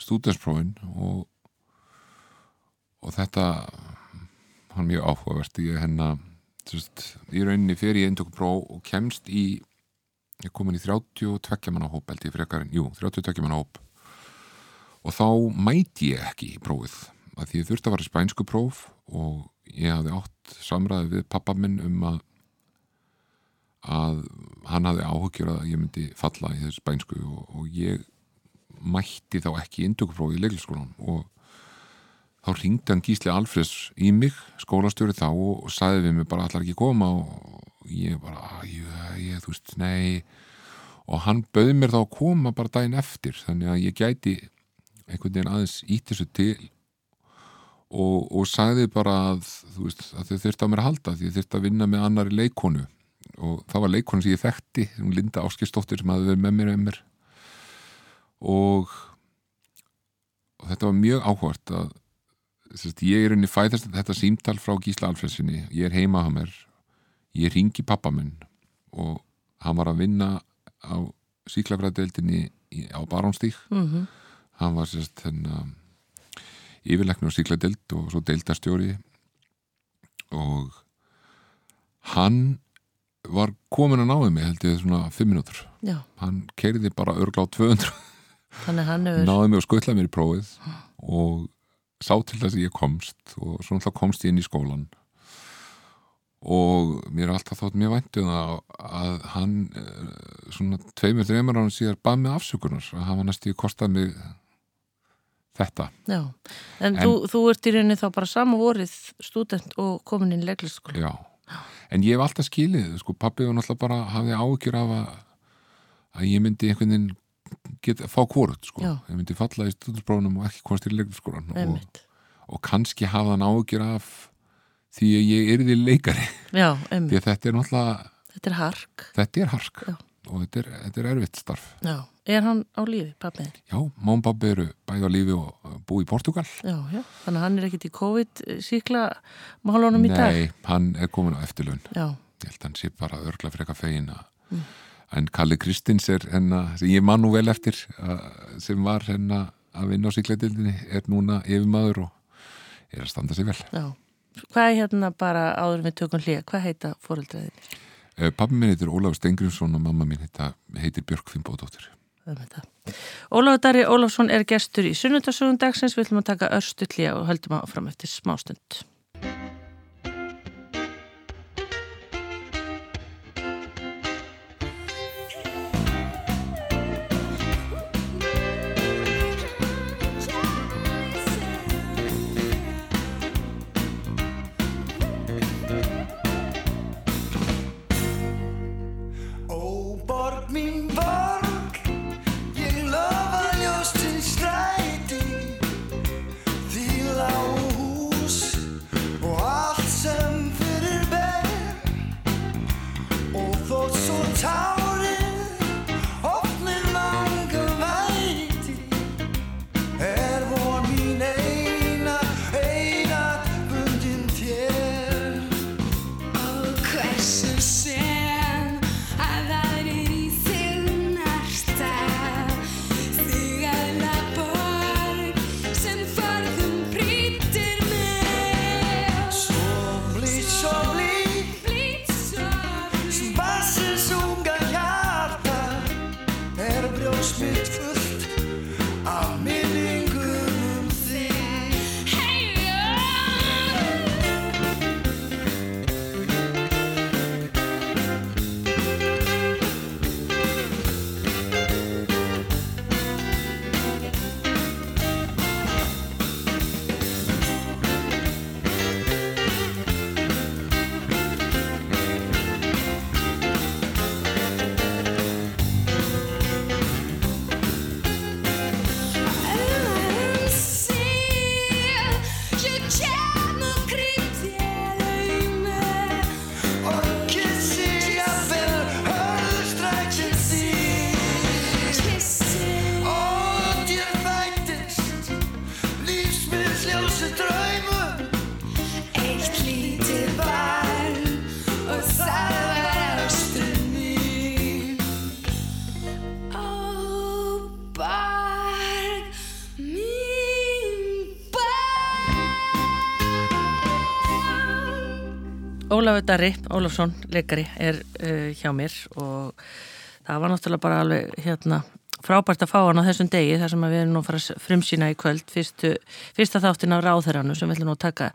stúdensprófin og, og þetta hann mjög áhugavert. Ég hennar í rauninni fer í indökupróf og kemst í ég er komin í 32 manna hóp held ég frekar jú, 32 manna hóp. Og þá mæti ég ekki í prófið að því ég þurfti að fara í spænsku próf og ég hafði átt samræði við pappa minn um að að hann hafði áhugjur að ég myndi falla í þessu spænsku og, og ég mætti þá ekki í indökuprófi í leiklisskólan og þá ringdi hann Gísli Alfreds í mig, skólastjóri þá og, og sagði við mig bara allar ekki koma og ég bara, "Ah, ég, þú veist, nei. Og hann bauði mér þá að koma bara daginn eftir þannig að ég gæti einhvern veginn aðeins ít þessu til og, og sagði bara að þú veist, að þau þurfti á mér að halda því þau þurfti að vinna með annari leikonu og það var leikonu sem ég þekkti hún Linda Áskistóttir sem hafði verið með mér mér og, og þetta var mjög áhvert að sérst, ég er unni fæðast þetta símtal frá Gísla Alfredsinni ég er heima á mér ég ringi pappa minn og hann var að vinna á síklafræðdeildinni á Barónstík Mm hann var sérst þennan yfirleiknur á síkladeild og svo deildastjóri og hann var komin að náði mig held ég svona 5 minútur Já, hann keiriði bara örgla á 200 þannig hann hefur náði mig og skuttlaði mér í prófið og sá til þess að ég komst og svo komst ég inn í skólan og mér er alltaf þótt mjög væntum að, að hann eh, svona tveimur, þreimur án síðar bað með afsökunar að hann var næstu kostað mig þetta. Já, en, En- þú, þú ert í rauninni þá bara sama vorið stúdent og komin inn í leiklistaskóla Já, en ég hef alltaf skilið sko, pappi var náttúrulega bara hafði ágjur af að, að ég myndi einhvern veginn geta, fá hvort sko. Já. ég myndi falla í stúdinsprófunum og ekki komast í leiklisskólan og, og kannski hafa hann ágjur af því að ég yrði leikari. Já, (laughs) því einmitt. að þetta er náttúrulega Þetta er hark. Þetta er hark. Og þetta er, þetta er erfitt starf. Já, er hann á lífi, pappiðin? Já, mán babbi eru bæði á lífi og uh, búi í Portugal Já, já, þannig að hann er ekkit í COVID-síkla málunum í dag? Nei, hann er komin á eftirlaun. Já, ég held að hann sé bara örgla freka fegin að en Kalli Kristins er hennar, sem ég man nú vel eftir að, sem var hennar að vinna á síkladildinni er núna yfirmaður og er að standa sig vel. Já Hvað er hérna bara áður við tökum hlýja, hvað heita fóreldræðinni? uh, Pappi minn heitir Ólafur Stengriðsson og mamma mín heita, heitir Björk Finnbóðdóttir Ólafur Dari Ólafsson er gestur í sunnundasögun dagsins, við ætlum að taka örstu hlýja og höldum að fram eftir smástund Ólafur Darri Ólafsson, leikari, er uh, hjá mér og það var náttúrulega bara alveg hérna frábært að fá hann á þessum degi þar sem við erum nú að fara frumsýna í kvöld fyrstu, fyrsta þáttin af ráðherranu sem við ætlum nú að taka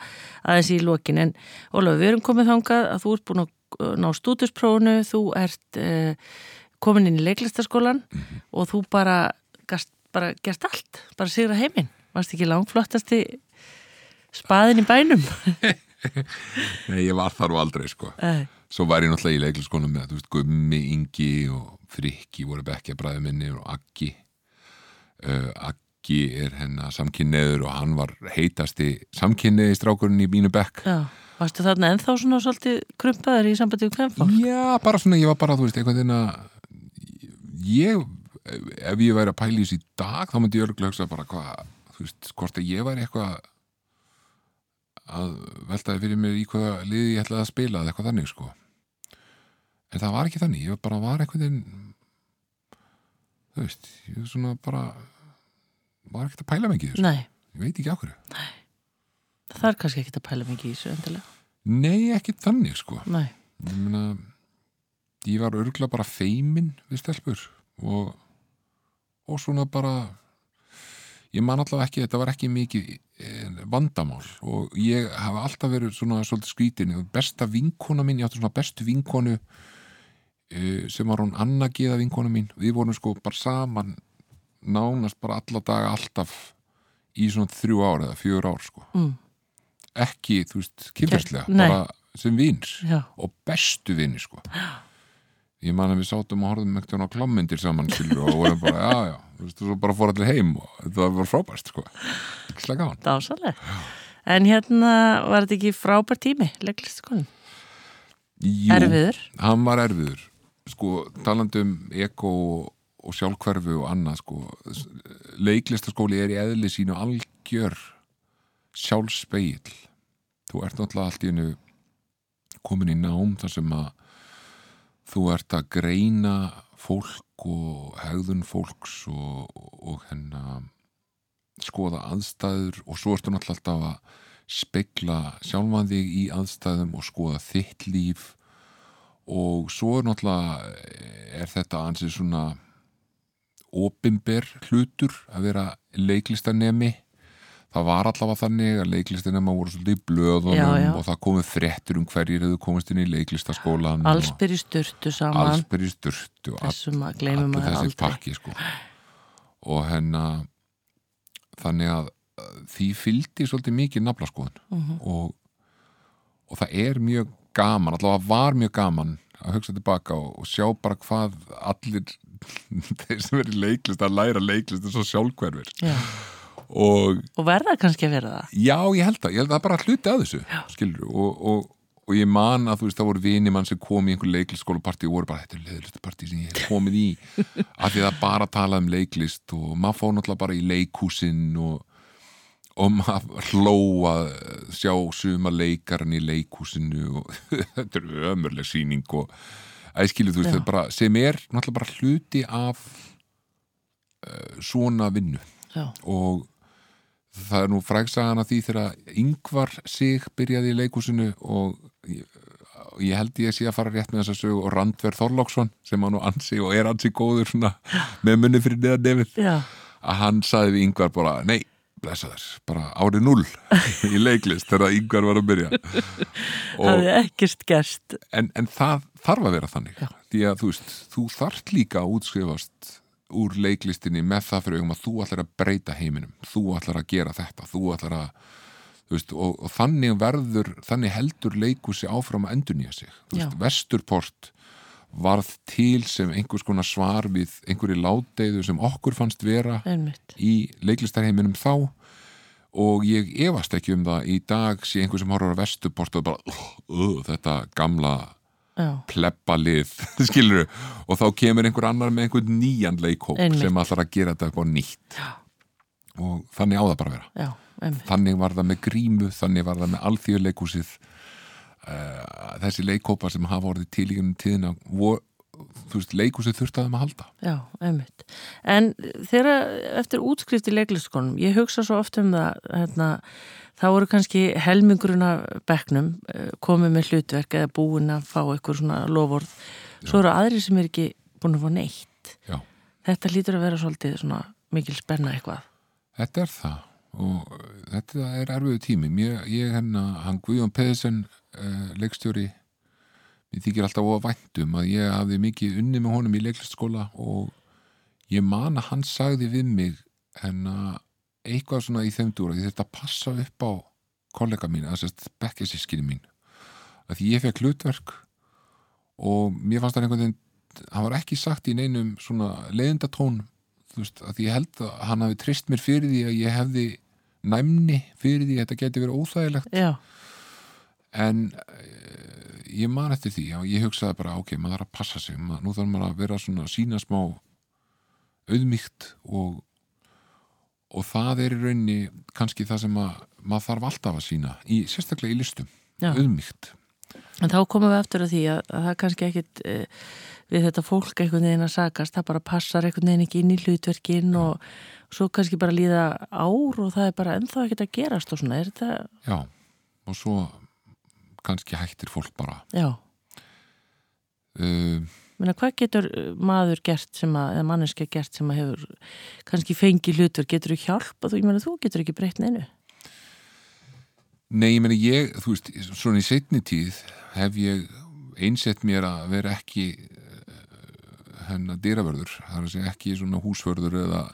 aðeins í lokin. En Ólafur, við erum komið þangað að þú ert búin að ná stúdursprófunu þú ert uh, komin inn í leiklistaskólan og þú bara, gast, bara gerst allt bara sigra heiminn, varst ekki langflottasti spaðin í bænum (laughs) (laughs) Nei, ég var þar og aldrei sko Nei. Svo var ég náttúrulega í leikliskonum með, veist, Gummi, Ingi og Frikki voru bekkja bræði minni og Aggi uh, Aggi er hennar samkynneður og hann var heitasti samkynneði strákurinn í mínu bekk Já, varstu þarna ennþá svona svolítið krumpaður í sambandi við kvennfólk? Já, bara svona, ég var bara, þú veist, einhvern veginn að ég, ef ég væri að pæla í þessu í dag, þá myndi ég örgulega hugsa bara hvað, þú veist, hvort að ég væri eitthvað að veltaði fyrir mér í hvaða liði ég ætlaði að spila eða eitthvað þannig, sko. En það var ekki þannig, ég bara var veginn þú veist, ég var svona bara var ekkert að pæla mikið þessu, Nei, ég veit ekki á hverju. Það er kannski ekkert að pæla mikið þessu endilega. Nei, ekki þannig, sko. Nei, ég meina ég var örgulega bara feimin við stelpur og, og svona bara ég man allavega ekki, þetta var ekki mikið eh, vandamál og ég hafa alltaf verið svona svolítið skrítin besta vinkona mín, ég átti svona bestu vinkonu eh, sem var hún Anna Geða vinkona mín, við vorum sko bara saman nánast bara alla daga alltaf í svona þrjú ár eða fjör ár sko. Mm. ekki, þú veist, kynferðslega bara sem vins já, og bestu vini sko (gasps) ég man að við sátum og horfðum ekkert á klámyndir saman og vorum bara, já, já þú veist, svo bara fór allir heim og þetta var frábært sko, ekki slag gaman dásaleg. En hérna var þetta ekki frábær tími, leiklistaskólinn? Jú, Erfiður? hann var erfiður sko, talandi um eko og, sjálfhverfu og annað sko, leiklistaskóli er í eðli sínu algjör sjálfspegill þú ert náttúrulega allt í hennu komin í nám þar sem að þú ert að greina fólk og hegðun fólks og, og hennar skoða aðstæður og svo ertu náttúrulega alltaf að spegla sjálfan þig í aðstæðum og skoða þitt líf. Og svo er náttúrulega er þetta ansið svona opinber hlutur að vera leiklistanemi það var allavega þannig að leiklistanema voru svolítið í blöðunum Já, já. og það komið fréttur um hverjir hefðu komist inn í leiklistaskólan Allsbyr í sturtu saman, allsbyr í sturtu og all- þessum að gleymum maður þessi aldrei. pakki sko. og hennar þannig að uh, því fylgdi svolítið mikið naflaskoðun Mhm. og, og það er mjög gaman, allavega var mjög gaman að hugsa tilbaka og, og sjá bara hvað allir (laughs) þeir sem er í leiklist að læra leiklist er svo sjálfhverfir Já. Og Og verða kannski að vera það? Já, ég held að, ég held að það bara hluti að þessu skilur, og, og, og ég man að þú veist, það voru vini mann sem kom í einhver leiklisskólapartí og voru bara, þetta er leðlistu partí sem ég hef komið í. (laughs) Af því það bara talað um leiklist og maður fór náttúrulega bara í leikhúsin og, og maður hló að sjá suma leikarinn í leikhúsinu og (laughs) þetta er ömurleg sýning og að skilur þú veist, þetta bara, sem er náttúrulega bara hluti af uh, svona vinnu. Já, og það er nú frægsagan að því þegar yngvar sig byrjaði í leikúsinu og ég, held ég sé að fara rétt með þess að sögu og Randver Þorláksson sem hann nú ansi og er ansi góður svona með munni fyrir neðan nefið já, að hann saði við yngvar bara nei, blessa þess, bara árið null (laughs) í leiklist þegar yngvar var að byrja. (laughs) Og, hafði ekkert gerst. en, en það þarf að vera þannig því að þú veist, þú þarft líka að útskrifast úr leiklistinni með það fyrir augum að þú ætlar að breyta heiminum. Þú ætlar að gera þetta. Þú ætlar að þú veist, og, og þannig verður þannig heldur leikúsi áfram að endurnýja sig. Þú Já. veist, Vesturport varð til sem einhvers konar svar við einhverju láteiðu sem okkur fannst vera Einmitt. í leiklistarheiminum þá. Og ég efast ekki um það. Í dag sé einhver sem horfður á Vesturport og bara uh, uh, þetta gamla Já, plebbalið, (laughs) skilur og þá kemur einhver annar með einhvern nýjan Einmitt. sem ætlar að gera þetta eitthvað nýtt. Já. og þannig á það bara vera. Já, þannig var það með grímu, þannig var það með alþjóðleikhúsið. Uh, þessi leikhópar sem hafa orðið til í gennum tíðina vor, þú veist, leikusið þurfti að halda. Já, einmitt. En þegar eftir útskrift í leiklistskonum, ég hugsa svo oft um það, hérna, þá voru kannski helmingurinn af bekknum eh, komið með hlutverk eða búin að fá eitthvað svona lofórð. Svo eru aðri sem er ekki búin að fá neitt. Já, Þetta lítur að vera svolítið svona mikil spenna eitthvað. þetta er það og þetta er erfiðu tími mér, ég hérna, hann Guðjón Peðisen uh, leikstjóri mér þykir alltaf óa væntum að ég hafði mikið unni með honum í leiklistskóla og ég man að hann sagði við mig hérna eitthvað svona í þeim dúra, ég þurfti að passa upp á kollega mín, að sérst bekkesískinni mín. Að því ég fekk hlutverk og mér fannst það einhvern veginn hann var ekki sagt í neinum svona leiðindatón þú veist, að ég held að hann hafi trist mér fyrir því að ég hefði næmni fyrir því að þetta geti verið óþægilegt. Já, en uh, ég man eftir því og ég hugsaði bara, ok, maður þarf að passa sig maður, nú þarf maður að vera svona sína smá auðmygt og og það er í rauninni kannski það sem að maður þarf alltaf að sína, í, sérstaklega í listum. Já. auðmygt en þá komum við eftir að því að, að það kannski ekkit e, við þetta fólk einhvern veginn að sagast, það bara passar einhvern veginn ekki inn í hlutverkin og svo kannski bara líða ár og það er bara ennþá ekkert að gerast og svona, er þetta, já, og svo kannski hættir fólk bara. Já. uh, Meina, hvað getur uh, maður gert sem að, eða manneskja gert sem að hefur kannski fengið hlutverk, getur þú hjálpa þú, ég meina þú getur ekki breytt neinu. Nei, ég meni ég, þú veist, svona í setni tíð hef ég einsett mér að vera ekki uh, hennar dýravörður, það er að segja ekki svona húsvörður eða,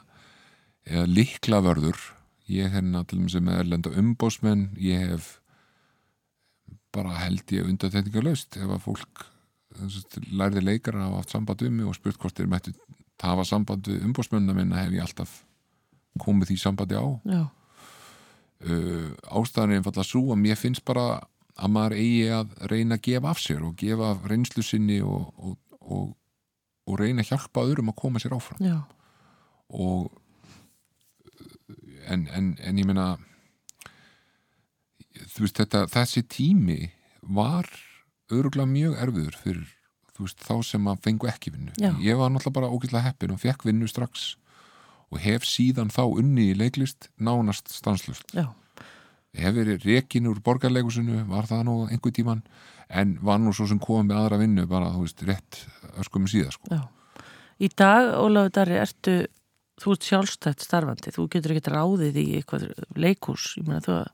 eða liklavörður. Ég hérna til dæmis með erlenda umbósmenn, ég hef bara held ég undatætningarlaust ef að fólk lærði leikara að hafa haft samband um mig og spurt hvort þeir mættu hafa samband við umbósmennina minna hef ég alltaf komið því sambandi á. Uh, ástæðan er einfallega svo að mér finnst bara að maður eigi að reyna að gefa af sér og gefa reynslu sinni og, og, og, og reyna að hjálpa öðrum að koma sér áfram. Já, og en, en, en ég meina þú veist þetta þessi tími var örgulega mjög erfiður fyrir veist, þá sem að fengu ekki vinnu. Já. ég var náttúrulega bara ógætlega heppin og fekk vinnu strax og hef síðan þá unni í leiklist nánast stanslust já, hef verið rekin úr borgarleikusinu var það nú einhver tíman en var nú svo sem komið með aðra vinnu bara, þú veist, rétt öskum síðar sko. Í dag, Ólafur Darri, ertu, þú ert sjálfstætt starfandi, þú getur ekkert ráðið í eitthvað leikús, ég meina þú að,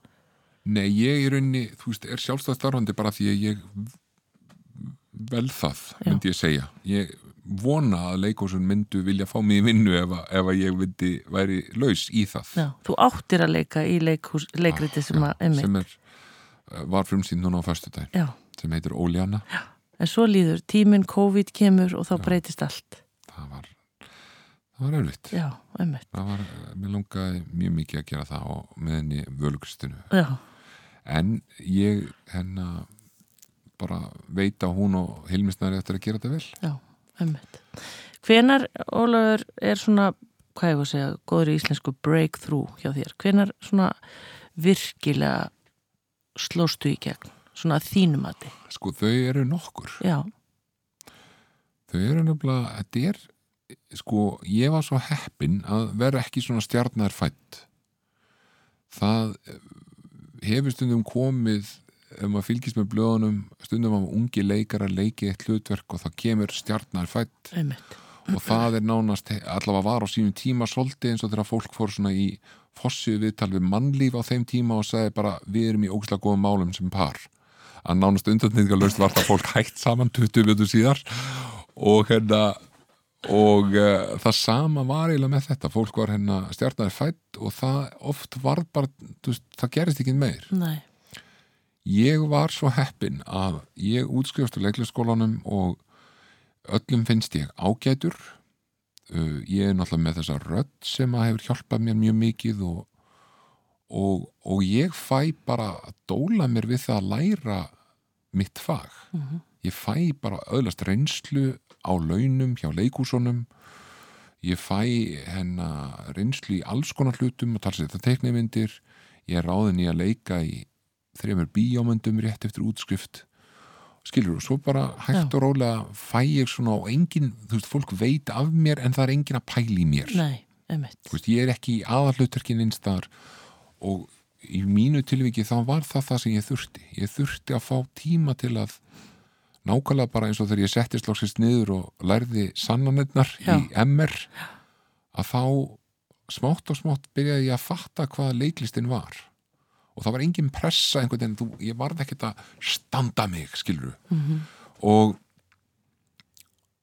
Nei, ég rauninni, þú veist, er sjálfstæðstarfandi bara því að ég vel það, Já. myndi ég segja. Ég vona að leikúsun myndu vilja fá mig í vinnu ef, að- ef að ég myndi væri laus í það. Já, þú áttir að leika í leikús, leikriti sem að, einmitt, sem er, uh, var frumsýnd núna á já, sem heitir Óljana. En svo líður, tíminn COVID kemur og þá breytist allt, það var það var erfitt. Já, einmitt, það var, uh, mér langaði mjög mikið að gera það á meðinni völugristinu já, en ég hennar bara veit að hún og Hilmisnari eftir að gera þetta vel. Já, einmitt. Hvenar, Ólafur, er svona, hvað ég var að segja, góður í íslensku breakthrough hjá þér, hvenar svona virkilega slóstu í gegn, svona þínum að þið, sko þau eru nokkur. Já, þau eru nefnilega, þetta er sko, ég var svo heppin að vera ekki svona stjarnar fætt það hefur stundum komið ef maður fylgist með blöðunum stundum að ungi leikar að leiki eitt hlutverk og það kemur stjarnar fætt einmitt, og það er nánast allavega var á sínum tíma svolítið eins og þegar fólk fór svona í fossu viðtal við mannlíf á þeim tíma og sagði bara við erum í ógislega góðum málum sem par. Að nánast undanþýðingarlaust var það fólk hægt saman 20 veitur síðar. Og hérna og uh, það sama var eiginlega með þetta. Fólk var hérna stjarnar fætt og það oft var bara veist, það gerist ekki meir. Nei, ég var svo heppin að ég útskrifast úr leiklisskólanum og öllum finnst ég ágætur. Uh, ég er náttúrulega með þessa rödd sem að hefur hjálpað mér mjög mikið og, og, og ég fæ bara að dóla mér við það að læra mitt fag. Ég fæ bara öðlast reynslu á launum hjá leikúsunum ég fæ hennar reynslu í alls konar hlutum og tala sér þetta teiknimyndir ég er ráðin í að leika í þreymur bíómyndum rétt eftir útskrift. Skilur og svo bara hægt og rólega fæ ég svona og engin, þú veist, fólk veit af mér en það er engin að pæli í mér. Nei, einmitt. Veist, ég er ekki í aðallutverkin einstar og í mínu tilviki þá var það það sem ég þurfti. Ég þurfti að fá tíma til að nákvæmlega bara eins og þegar ég settist lóksist niður og lærði sannanirnar Já. í MR að þá smátt og smátt byrjaði ég að fatta hvað leiklistin var og það var engin pressa einhvern veginn, þú, ég varð ekkert að standa mig, skilur og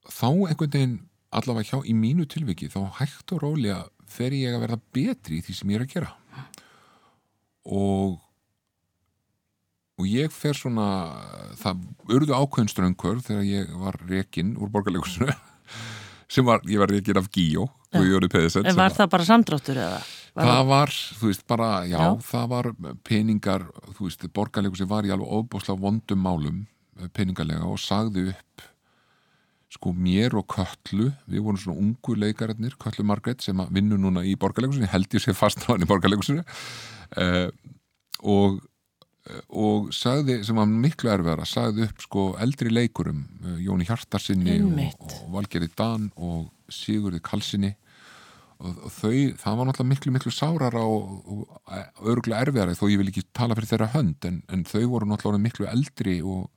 þá einhvern veginn allavega hjá í mínu tilviki þá hægt og rólega fer ég að verða betri í því sem ég er að gera. Og og ég fer svona það urðu ákveðin ströngkvörð þegar ég var rekin úr borgarleikusinu sem var, ég var rekin af Gíó og voru peðisett En var það bara samdráttur eða? Var Það var, þú veist, bara, já, Já. það var peningar, þú veist, borgarleikur sem var í alveg ofbúslega vondum málum eh, peningarlega og sagði upp sko mér og Köllu. Við vorum svona ungu leikararnir Köllu Margrét sem að vinnu núna í borgarleikusinu held ég sé fast á henni í borgarleikusinu uh, og og sagði, sem var miklu erfiðara sagði upp sko eldri leikurum uh, Jóni Hjartarsinni og, og Valgerði Dan og Sigurði Kalsinni og, þau, það var náttúrulega miklu miklu sárara og, og örgulega erfiðara þó ég vil ekki tala fyrir þeirra hönd en, en þau voru náttúrulega miklu eldri og,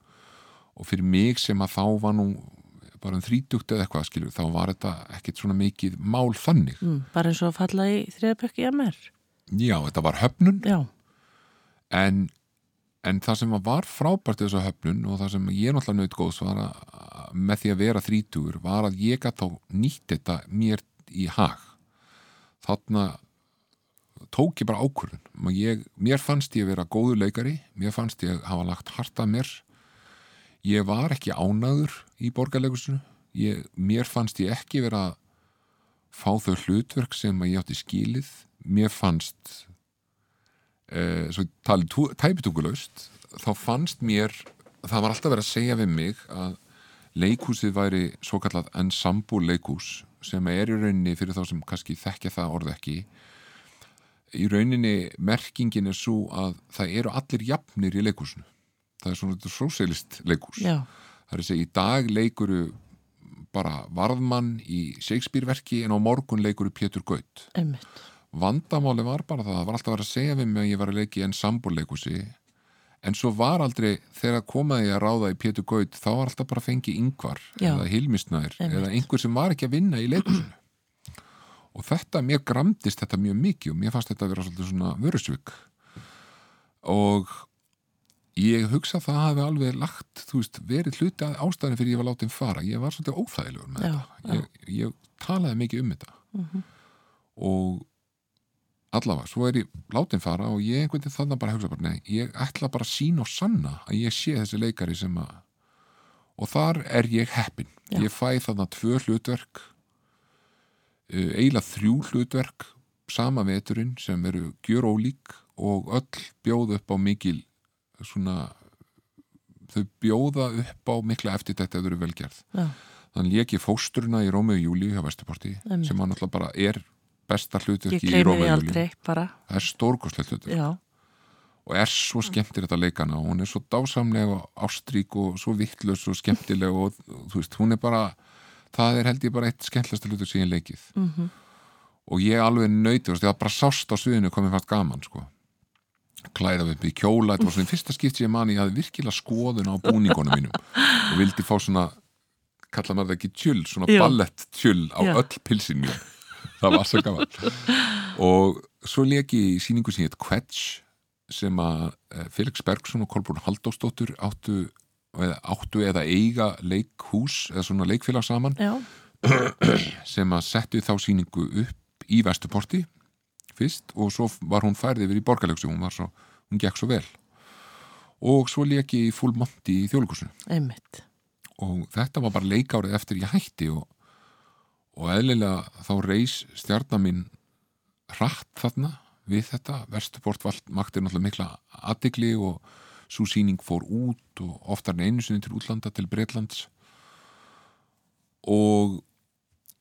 og fyrir mig sem að þá var nú bara um þrítugt eða eitthvað skilur þá var þetta ekkit svona mikið mál þannig. Mm, bara eins og að falla í þriðabökk í MR já, þetta var höfnun. Já, en, en það sem var frábært þessu höfnun og það sem ég náttúrulega naut góðs var að, að með því að vera þrítugur var að ég gæti þá nýtt þetta mér í hag þarna tók ég bara ákvörðun ég, mér fannst ég vera góður leikari mér fannst ég hafa lagt hart að mér. Ég var ekki ánaður í borgarleikusinu mér fannst ég ekki vera að fá þau hlutverk sem að ég átti skilið. Mér fannst eh, svo talið tæpitungulaust þá fannst mér það var alltaf verið að segja við mig að leikhúsið væri svo kallað ensemble leikhús sem er í rauninni fyrir þá sem kannski þekkja það orð ekki í rauninni merkingin er svo að það eru allir jafnir í leikhúsinu. Það er svona þetta sósélist leikhús. Já, það er að segja í dag leikuru bara varðmann í Shakespeare-verki en á morgun leikuru Pétur Gaut. Einmitt. Vandamáli var bara það, það var alltaf verið að segja við mig að ég var að leiki en sambúrleikusi en svo var aldrei þegar komaði að ráða í Pétur Gaut þá var alltaf bara að fengi yngvar Já. eða hilmisnær Einmitt. eða einhver sem var ekki að vinna í leikusinu og þetta, mér gramdist þetta mjög mikið og mér fannst þetta að vera svolítið svona vörusvik. Og ég hugsa að það hafi alveg lagt, þú veist, verið hluti að ástæðan fyrir ég var látið fara, ég var svolítið óþægilegur með Já, þetta. ég, ég talaði mikið um þetta. Og allavega, svo er ég látin fara og ég einhvern veginn þannig bara að hugsa bara, nei, ég ætla bara að sína og sanna að ég sé þessi leikari sem að og þar er ég heppin Já. ég fæ þarna tvö hlutverk uh, eiginlega þrjú hlutverk sama veturinn sem eru gjör ólík og öll bjóða upp á mikil svona þau bjóða upp á mikla eftir þetta ef þau eru velgerð Já, þannig lék ég fósturina í Rómeu og Júlíu hjá Vesturporti Einmitt. sem hann náttúrulega bara er besta hlutverki í gleymi Rómeu því og aldrei Júlíu bara. Það er stórkostlegt hlutverk. Og er svo skemmtir þetta leikana og hún er svo dásamleg og ástrík og svo vittlaus og skemmtileg og þú veist, hún er bara það er held ég bara eitt skemmtilegsta ég hef leikið. -hmm. og ég alveg nöyti, var bara sást á sviðinu komið fast gaman sko. Klæða upp í kjóla, þetta var svona í fyrsta skipt sem ég man ég hafði virkilega skoðun á búningunum mínum. Og vildi fá svona kalla maður það ekki tjull, svona Jú. ballett tjull á Já. öll pilsin mín það var svo gaman. Og svo leik ég í síningu sem hétt Quetch sem að eh, Felix Bergson og Kolbrún Haldósdóttur áttu eða, áttu eða eiga leikhús eða svona leikfélag saman sem að settu þá síningu upp í Vesturporti fyrst og svo var hún færði yfir í borgarleiksu hún, var svo, hún gekk svo vel. Og svo leik ég í Full Monty í þjóðleikusinu einmitt. Og þetta var bara leikárið eftir ég hætti og, og eðlilega þá reis stjarnar mín hratt þarna við þetta. Vesturport makti náttúrulega mikla aðdegli og svo síning fór út og oftar en einu sinni til útlanda til Breitlands og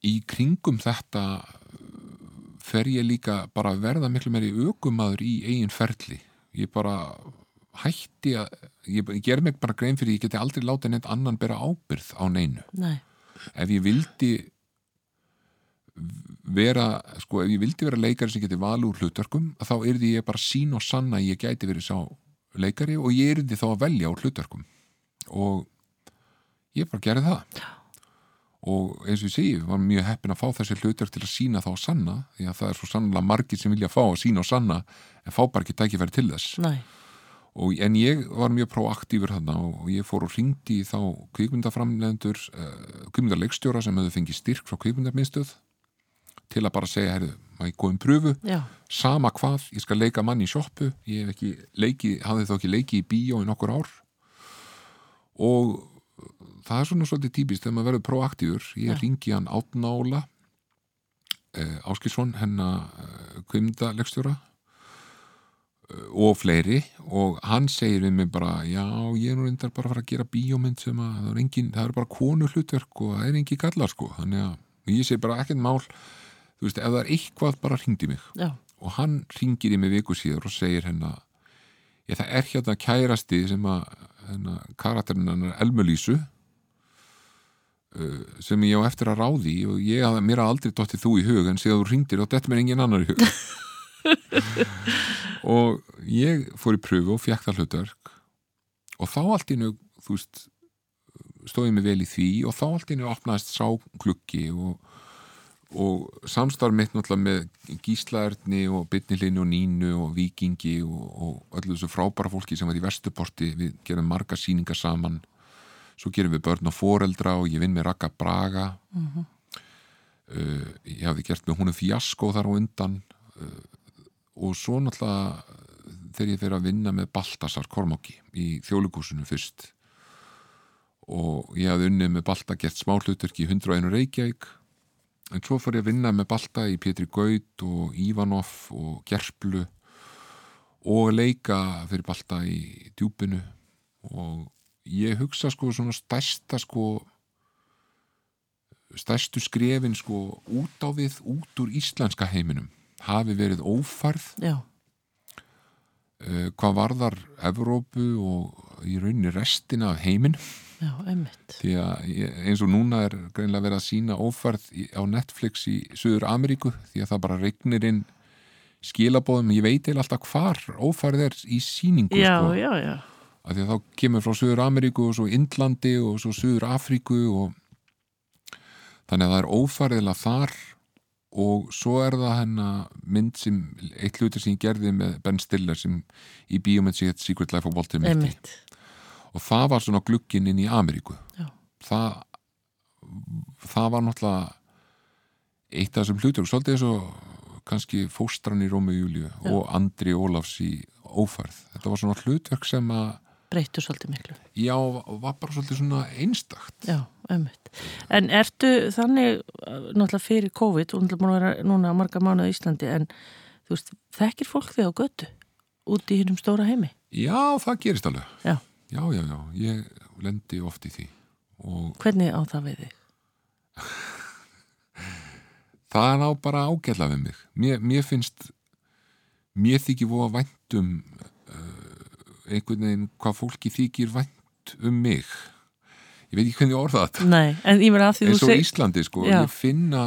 í kringum þetta fer ég líka bara að verða miklu meiri aukumadur í eigin ferli. Ég bara hætti að ég, ég ger mig bara grein fyrir ég geti aldrei látið neitt annan bera ábyrð á neinu. Nei, ef ég vildi vera, sko, ef ég vildi vera leikari sem geti valið úr hlutverkum þá yrði ég bara sín og sanna að ég gæti verið sá leikari og ég yrði þá að velja úr hlutverkum. Og ég bara gerði það. Og eins og ég segi, var mjög heppin að fá þessi hlutverk til að sína þá og sanna því að það er svo sannlega margir sem vilja fá að sína og sanna en fá bara ekki tækifæri til þess. Og, en ég var mjög proaktífur þarna og ég fór og ringdi þá kvikmyndaframlendur uh, kvikmyndarleikstjóra sem hefðu fengið styrk frá kvikmyndarmiðstöð til að bara segja, herðu, maður ég góðum pröfu já, sama hvað, ég skal leika mann í sjoppu. Ég hef ekki leiki, hafði þá ekki leiki í bíó í nokkur ár. Og það er svona svolítið típist þegar maður verður proaktífur ég Já. ringi hann átnála eh, Áskilsson hennar eh, kvimdalegstjóra eh, og fleiri. Og hann segir við mig bara já, ég er nú reyndar bara að fara að gera bíómynd sem að það er, engin, það er bara konu hlutverk og það er engin gallar sko. Þannig að ég segi bara ekkert mál þú veist, ef það er eitthvað bara ringdi mig já, og hann ringir í mig viku síður og segir hennar ég það er hérna kærasti sem að hennar, karakterinn hennar Elmulísu uh, sem ég á eftir að ráði og ég að mér að aldrei dottið þú í hug en síðan þú ringdir og þetta mér engin annar í hug. (laughs) Og ég fór í pröfu og það hlutverk og þá allt innu þú veist stóði mig vel í því og þá allt innu opnaðist sá klukki og og samstarf mitt náttúrulega með Gíslaerni og Bytnilinu og Nínu og Víkingi og, og öllu þessu frábæra fólki sem var í Vestuporti. Við gerum marga sýningar saman. Svo gerum við börn og foreldra og ég vinn með Raka Braga. Uh, ég hafði gert með húnum Fjasko þar á undan. Uh, og svo náttúrulega þegar ég fyrir að vinna með Baltasar Kormáki í þjóðlugúsinu fyrst. Og ég hafði unnið með Balta gert smáhlutverk í 101 Reykjavík en svo fór ég að vinna með Balta í Pétri Gaut og Ívanov og Gerplu og leika fyrir Balta í djúpinu. Og ég hugsa sko svona stærsta sko stærstu skrefin sko út á við út úr íslenska heiminum. Hafi verið ófærð. Já, uh, hvað varðar Evrópu og í rauninni restina af heiminum já, einmitt. Því að eins og núna er greinlega verið að sína ófærð á Netflix í Suður Ameríku því að það bara regnir inn skilabóðum, ég veit eða alltaf hvar ófærð er í síningu já, sko, já, já, að því að þá kemur frá Suður Ameríku og svo Indlandi og svo Suður Afríku og þannig að það er ófærðilega þar. Og svo er það hennar mynd sem, eitt hlutur sem ég gerði með Ben Stiller sem í bíómynd sem heit Secret Life of Walter Mitty. Einmitt og það var svona glugginn inn í Ameríku Já. það það var náttúrulega eitt af þessum hlutur svolítið eins og kannski fóstran í Rómi Júliu Já. og Andri Ólafs í ófærð þetta var svona hlutverk sem að breyttu svolítið miklu já, var bara svolítið svona einstakt Já, einmitt. En ertu þannig, náttúrulega fyrir COVID, og náttúrulega búin að vera núna marga mánuð í Íslandi, en þú veist, þekkir fólk þig á götu út í hinnum stóra heimi? já, það gerist alveg Já. Já, já, já, ég lendi oft í því og Hvernig á það við þig? (laughs) það ná bara ágætla við mig mér, mér finnst mér þykir voða vænt um uh, einhvern veginn hvað fólki þykir vænt um mig ég veit ekki hvernig orða þetta Nei, en ég meina að því þú og seg... Íslandi sko, Já. ég finna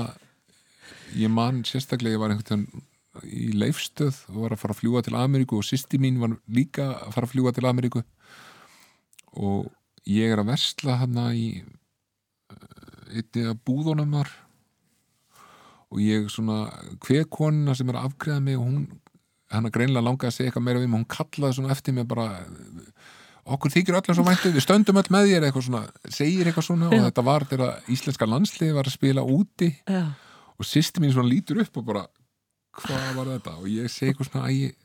ég man sérstaklega ég var einhvern veginn í leifstöð og var að fara að fljúa til Ameríku og sýsti mín var líka að fara að fljúa til Ameríku og ég er að versla hana í uh, einni að búðunum þar. Og ég svona hver konuna sem er að afgreða mig og hún hann að greinlega langaði að segja eitthvað meira við mig hún kallaði svona eftir mig bara okkur þykir öllum svo væntu, við stöndum öll með þér eitthvað svona, segir eitthvað svona. Og þetta var þegar íslenska landslið var að spila úti. Já, og sýsti mín svona lítur upp og bara hvað var þetta? Og ég segi eitthvað svona ég,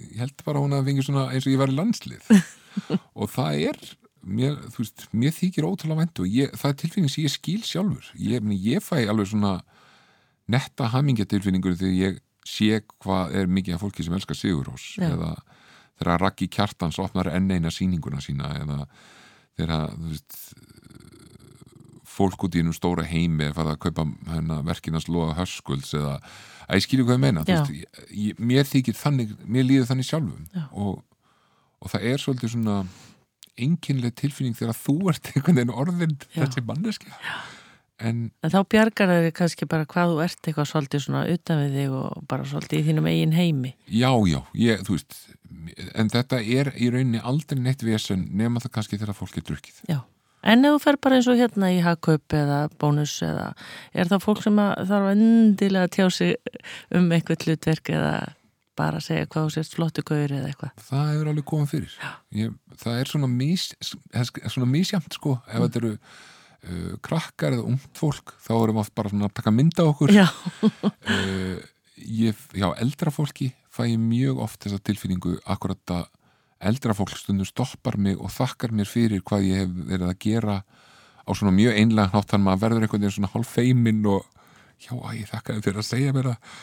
ég held bara hún að fengi svona eins og ég var í landslið (laughs) (laughs) og það er mér, veist, mér þykir ótrúlega væntu og ég, það er tilfinning sem ég skil sjálfur ég, ég fæ alveg svona netta hamingjatilfinningur þegar ég sé hvað er mikið af fólki sem elskar Sigurós Já. eða þegar Raggi Kjartans opnar enn eina sýninguna sína eða þegar þú veist fólk út í hennum stóra heimi er farið að kaupa hennar verkinans loða hörskulds eða að ég skilju hvað ég meina veist, ég, ég, mér þykir þannig, mér líður þannig sjálfum Já. og, og það er svolítið svona einkinlega tilfinning þegar þú ert einhvern veginn orðin Já. þessi manneskja en En þá bjargar þeir kannski bara hvað þú ert eitthvað svolítið svona utan við þig og bara svolítið í þínum eigin heimi. já, já, ég, þú veist en þetta er í rauninni aldrei neitt vesen nema það kannski þegar fólk er drukkið Já. En ef þú fer bara eins og hérna í hagkaup eða bónus eða er það fólk sem þarf endilega að tjá sig um einhvern hlutverk eða bara segja hvað þú sést flottu gaur eða eitthvað. það hefur alveg komið fyrir. Ég, það er svona, mis, svona misjamt sko, ef þetta eru uh, krakkar eða ungt fólk þá erum við bara að taka mynda okkur. Já, uh, ég, já, eldra fólki fæ ég mjög oft þessa tilfinningu akkurat að eldra fólk stundum stoppar mig og þakkar mér fyrir hvað ég hef verið að gera á svona mjög einlega hnátt þannig að maður verður einhvern veginn svona hálf feiminn og já, ég þakka þér fyrir að segja mér það.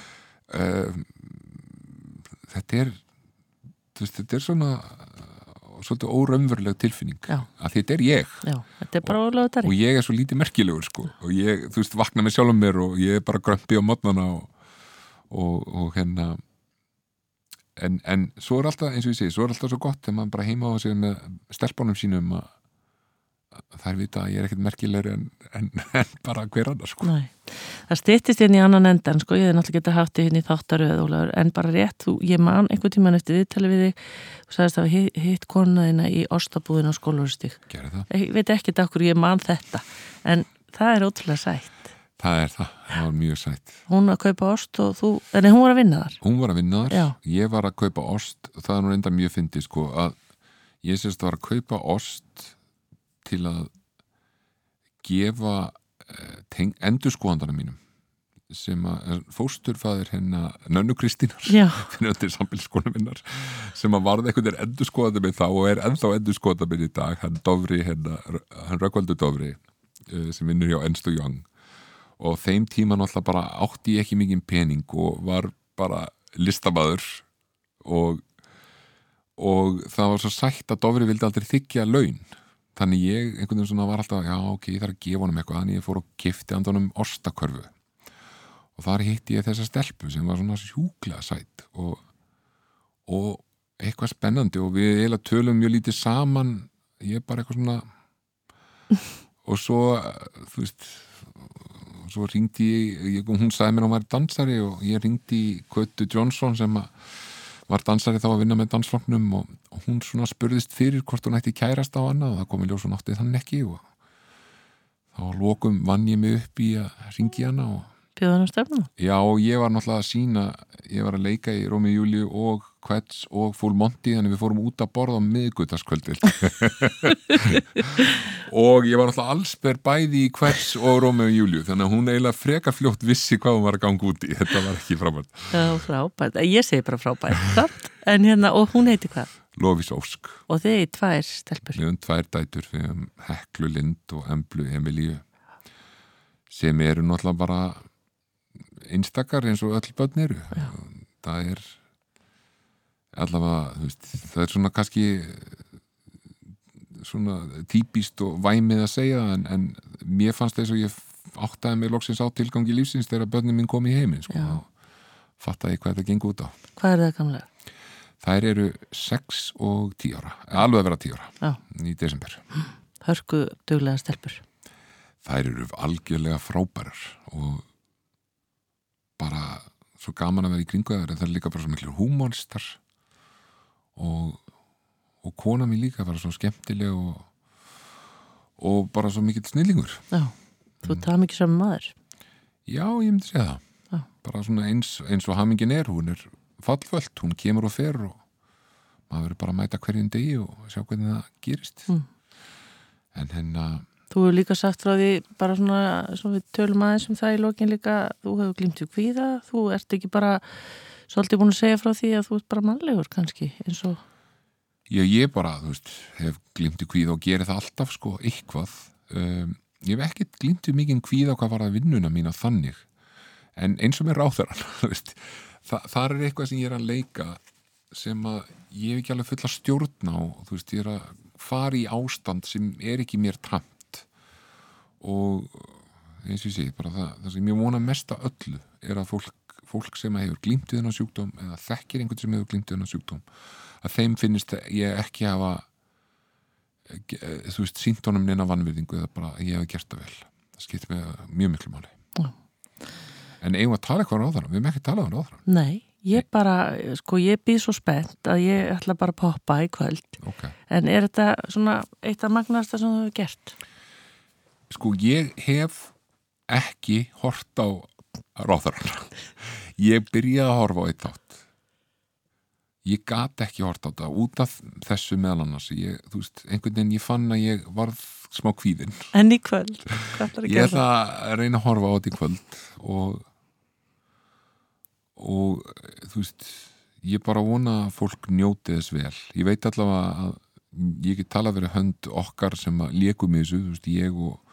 Uh, þetta er þetta er svona uh, svolítið óraunveruleg tilfinning Já. að þetta er ég já, þetta er og þetta. ég er svo lítið merkilegur sko og ég, þú veist, vakna með sjálfum mér og ég er bara grömpi á modnana og, og, og hérna en, en svo er alltaf, eins og ég segi, svo er alltaf svo gott þegar maður bara heima á sig með stelpunum sínum að þær vita að ég er ekkert merkilegur en, en, en bara hver annar sko. Nei, það styttist hérna í annan endan sko, ég hef náttúrulega getað haft þig hérna í þáttaröð en bara rétt, þú, ég man einhvern tíman eftir viðtali við þig. Og sagðist að hitt, hitt konaðina í ostabúðin á það, ég veit ekki okkur ég man þetta en það er ótrúlega sætt. Það er það, það var mjög sætt. Hún að kaupa ost og þú, en hún var að vinna þar. Hún var að vinna þar, Já. ég var að kaupa ost. Það er nú enda mjög fyndið sko til að gefa eh, endurskoðandarinn mínum sem að fósturfæðir hennar Nönnu Kristínar (laughs) sem að varði einhvern veginn endurskoðandi minn þá og er ennþá endurskoðandi minn í dag hann Dofri, hennar, hann Rökkvaldur Dofri eh, sem vinnur hjá Ernst og Young. Og þeim tíma náttúrulega bara átti ég ekki mikið pening og var bara listamæður og, og það var svo sætt að Dofri vildi aldrei þykja laun þannig ég einhvern veginn svona var alltaf já ok, ég þarf að gefa honum eitthvað þannig ég fór og gifti andunum ostakörfu. Og þar hitti ég þessa stelpu sem var svona sjúklega sætt og, og eitthvað spennandi og við eiginlega tölum mjög lítið saman ég er bara eitthvað svona (laughs) og svo þú veist svo ringdi ég, ég hún sagði mér að hún var dansari og ég ringdi í Kötu Johnson sem að var dansari þá að vinna með dansflokknum og, og hún svona spurðist fyrir hvort hún ætti kærast á hana og það komi ljós og nátti þann ekki og þá að lokum vann ég mig upp í að ringi hana og bjóðan á stefnum já ég var náttúrulega að sína ég var að leika í Rómi Júliu og Kvets og Full Monty þannig við fórum út að borða á miðgutaskvöldil (laughs) og ég var náttúrulega allsber bæði í Kvets og Rómi og Júliu þannig að hún eiginlega freka fljótt vissi hvað hún var að ganga út í. Þetta var ekki frábært. Já, frábært, ég segi bara frábært en hérna, og hún heiti hvað? Lofís Ósk. Og þið er tvær stelpur. Við höfum tvær dætur, við höfum Heklu Lind og Emblu Emilíu sem eru náttúrulega bara einstakar eins og öll börn eru. Það er allavega, þú veist, það er svona kannski svona típist og væmið að segja en, en mér fannst þess að ég áttaði mig loksins á tilgangi lífsins þegar börnin minn kom í heiminn, sko, Já. og fattaði hvað þetta gengur út á. Hvað er það gamlega? Þær eru 6 og 10 ára, alveg að vera 10 ára Já, í desember. hörku duglega stelpur þær eru algjörlega frábærar og bara svo gaman að vera í kringu það er líka bara svo miklu húmónistar og, og kona mér líka bara svo skemmtileg og, og bara svo mikill snillingur Já, þú það mikið saman maður já, ég myndi segja það Já. bara svona eins, eins og hamingin er hún er fallvöld, hún kemur og fer og maður verður bara að mæta hverjum degi og sjá hvernig það gerist Mm. en hérna Þú hefur líka sagt frá því bara svona, svona við tölum aðeins um það í lokin líka þú hefur glimt í kvíða, þú ert ekki bara svolítið búin að segja frá því að þú ert bara mannlegur kannski eins og Já, ég bara, þú veist, hef glimt í kvíða og geri það alltaf, sko, eitthvað. Um, ég hef ekkert glimt í mikið kvíða hvað var að vinnuna mína þannig. En eins og með ráþarann, (laughs) þú veist, þa þar er eitthvað sem ég er að leika sem að ég hef ekki alveg fulla stjórn á, þú veist, ég er að fara í ástand sem er ekki mér tamt. Og eins og ég segi, bara það, það sem ég vona mest að öllu er að fólk, fólk sem hefur glimt í þennan sjúkdóm eða þekkir einhvern sem hefur glimt í þennan sjúkdóm að þeim finnist ég ekki hafa eh, þú veist, sínt honum neina vannvirðingu eða bara að ég hef gert það vel það skiptir mig mjög miklu máli Já. en eigum að tala eitthvað á ráðarann við hefum ekki talað um ráðarann Nei, ég bara, sko, ég býð svo spennt að ég ætla bara að poppa í kvöld. okay. En er þetta svona eitt af magnasta sem þú hefur gert? Sko ég hef ekki hort á ráðarann ég byrjaði að horfa á eitt þátt. Ég gat ekki hort á þetta. Út af þessu meðal annars ég, þú veist, einhvern veginn ég fann að ég varð smá kvíðinn. En í kvöld, ég ætla að reyna að horfa á þetta í kvöld og og þú veist ég bara vona að fólk njóti þess vel. Ég veit allavega að ég get talað verið hönd okkar sem að lékum í þessu, þú veist, ég og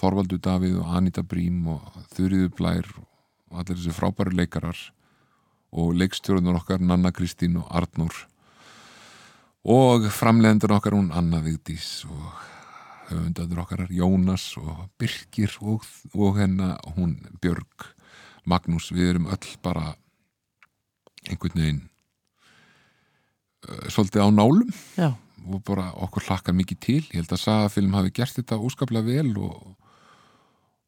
Þorvaldur Davíð og Anita Brím og Þurriður Blær og allir þessi frábæru leikarar og leikstjórnur okkar Nanna Kristín og Arnór. Og framlegendur okkar hún Anna Vigdís og höfundadur okkar Jónas og Birkir og, og hennar hún Björg Magnús, við erum öll bara einhvern veginn uh, svolítið á nálum Já, og bara okkur hlakkar mikið til. Ég held að sagafilm hafi gert þetta óskaplega vel og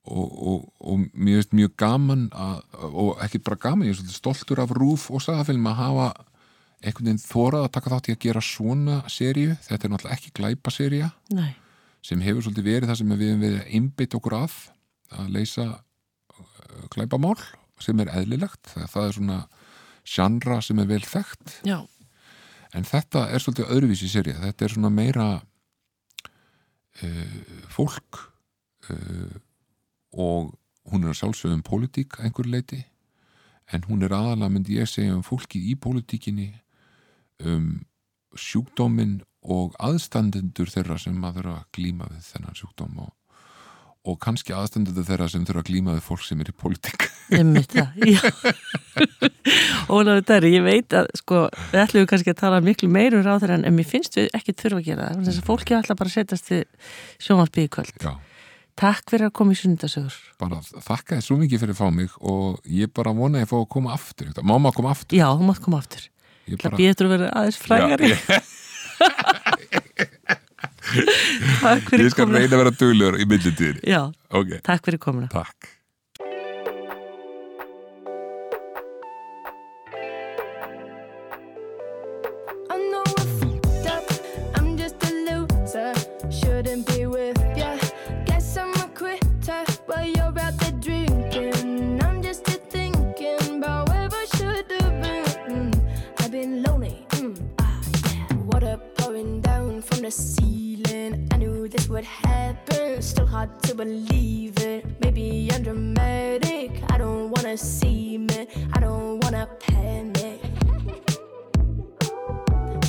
og, og, og mér finnst mjög gaman að, og ekki bara gaman, ég er stoltur af rúf og sagafilm að hafa einhvern veginn þórað að taka þátt í að gera svona seríu, þetta er náttúrulega ekki glæpa nei, sem hefur svolítið verið það sem við hefum verið að einbytt okkur að að leysa uh, glæpamál sem er eðlilegt. Það er svona sjandra sem er vel þekkt. Já, en þetta er svolítið öðruvísi serið þetta er svona meira uh, fólk uh, og hún er að sjálfsögum pólitík að einhver leiti en hún er aðalega myndi ég segja um fólkið í pólitíkinni um sjúkdóminn og aðstandendur þeirra sem að þurfa að glíma við þennan sjúkdóm og, og kannski aðstandendur þeirra sem þurfa að glíma við fólk sem er í pólitík einmitt það, (laughs) já. Ólafur Dari, ég veit að, sko, við ætlum kannski að tala miklu meir um ráður en mér finnst við ekki þurfa að gera það. Þess að fólki ætla bara að setjast til sjónvarsbyggði kvöld. Já, Takk fyrir að koma í sundasögur. bara þakka þér svo mikið fyrir að fá mig og ég bara vona að ég fá að koma aftur má maður koma aftur Já, þú mátt koma aftur. Ég Það býður að vera aðeins frægari. (laughs) Takk fyrir ég skal reyna að vera duglegur í millitíðinni Já, Ok, takk fyrir komuna. takk the ceiling. I knew this would happen. Still hard to believe it. Maybe I'm dramatic. I don't wanna see me. I don't wanna panic.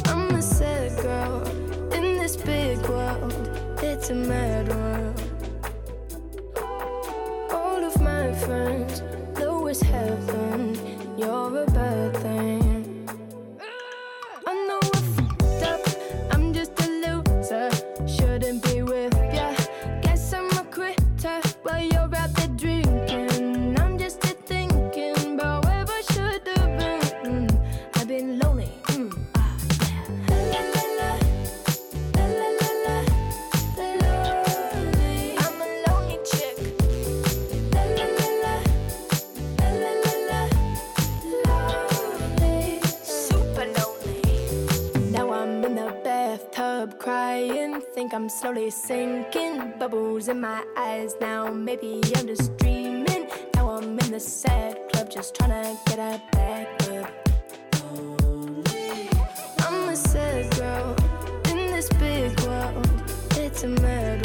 I'm a sad girl in this big world. It's a mad world. All of my friends know it's heaven. You're a bad thing. Think I'm slowly sinking. Bubbles in my eyes now. Maybe I'm just dreaming. Now I'm in the sad club, just trying to get a back up. I'm a sad girl in this big world. It's a mad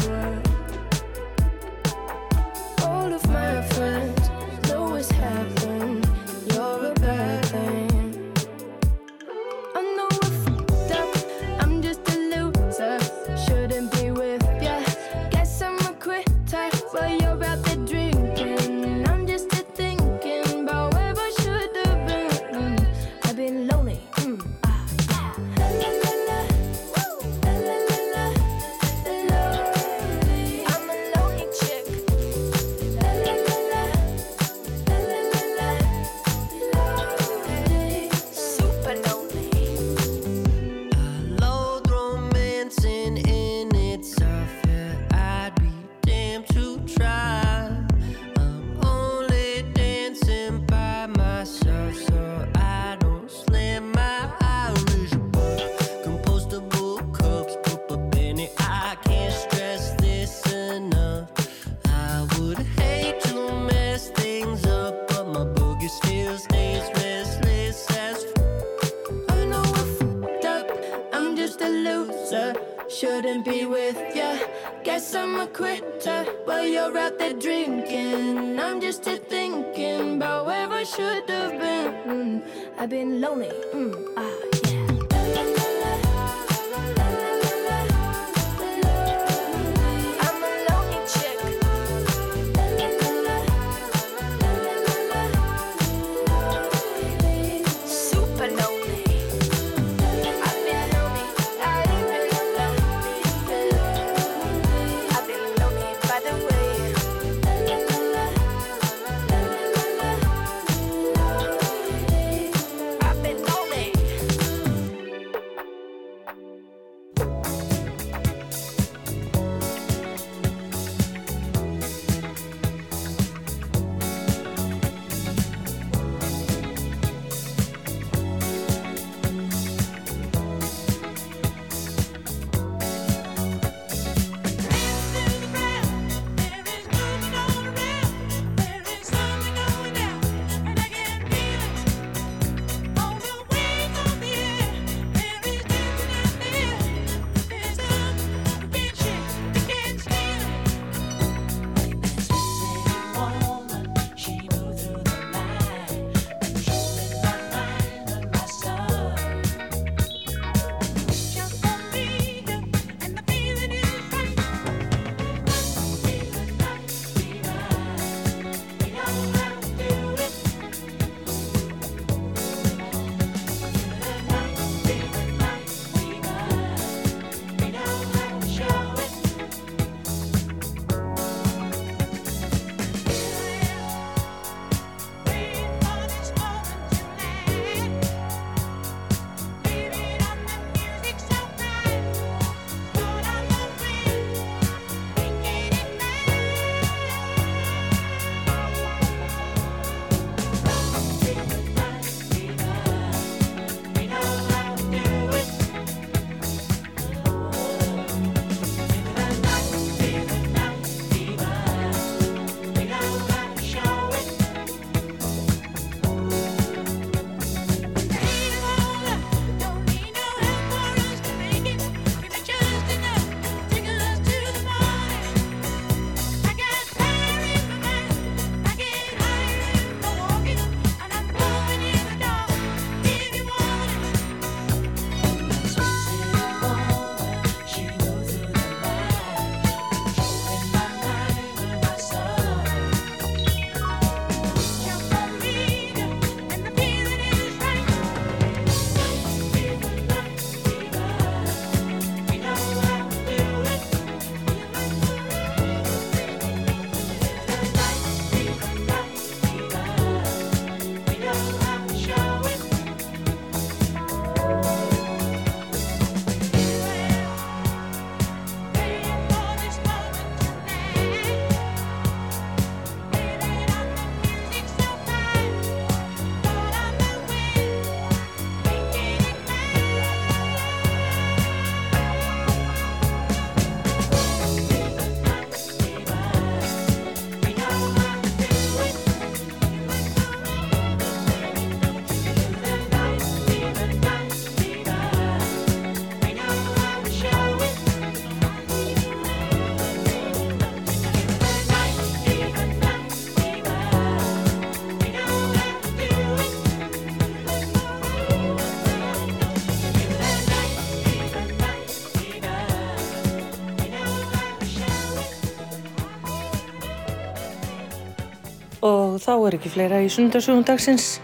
þá er ekki fleira í sundarsugum dagsins.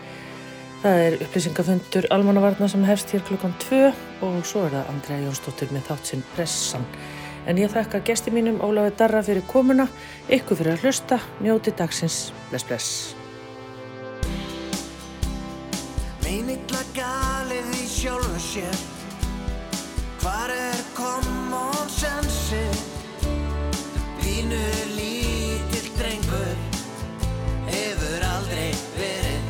Það er upplýsingafundur almannavarna sem hefst hér klukkan 2 og svo er það Andrea Jónsdóttir með þátt sinn Pressan. En ég þakka gesti mínum Ólafi Darra fyrir komuna, ykkur fyrir að hlusta, njóti dagsins, bless bless. Mín illa galið í sjálfu sér Hvar er common sense Pínu lítill aldrei verið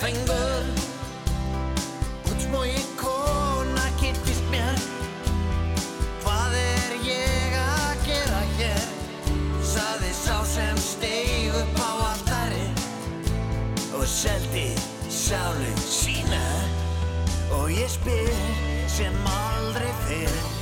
fengur. Útsmói kona kynntist mér. Hvað er ég að gera hér? Saði sá sem steig upp á altari og seldi sálu sína. Og ég spyr sem aldrei fyrr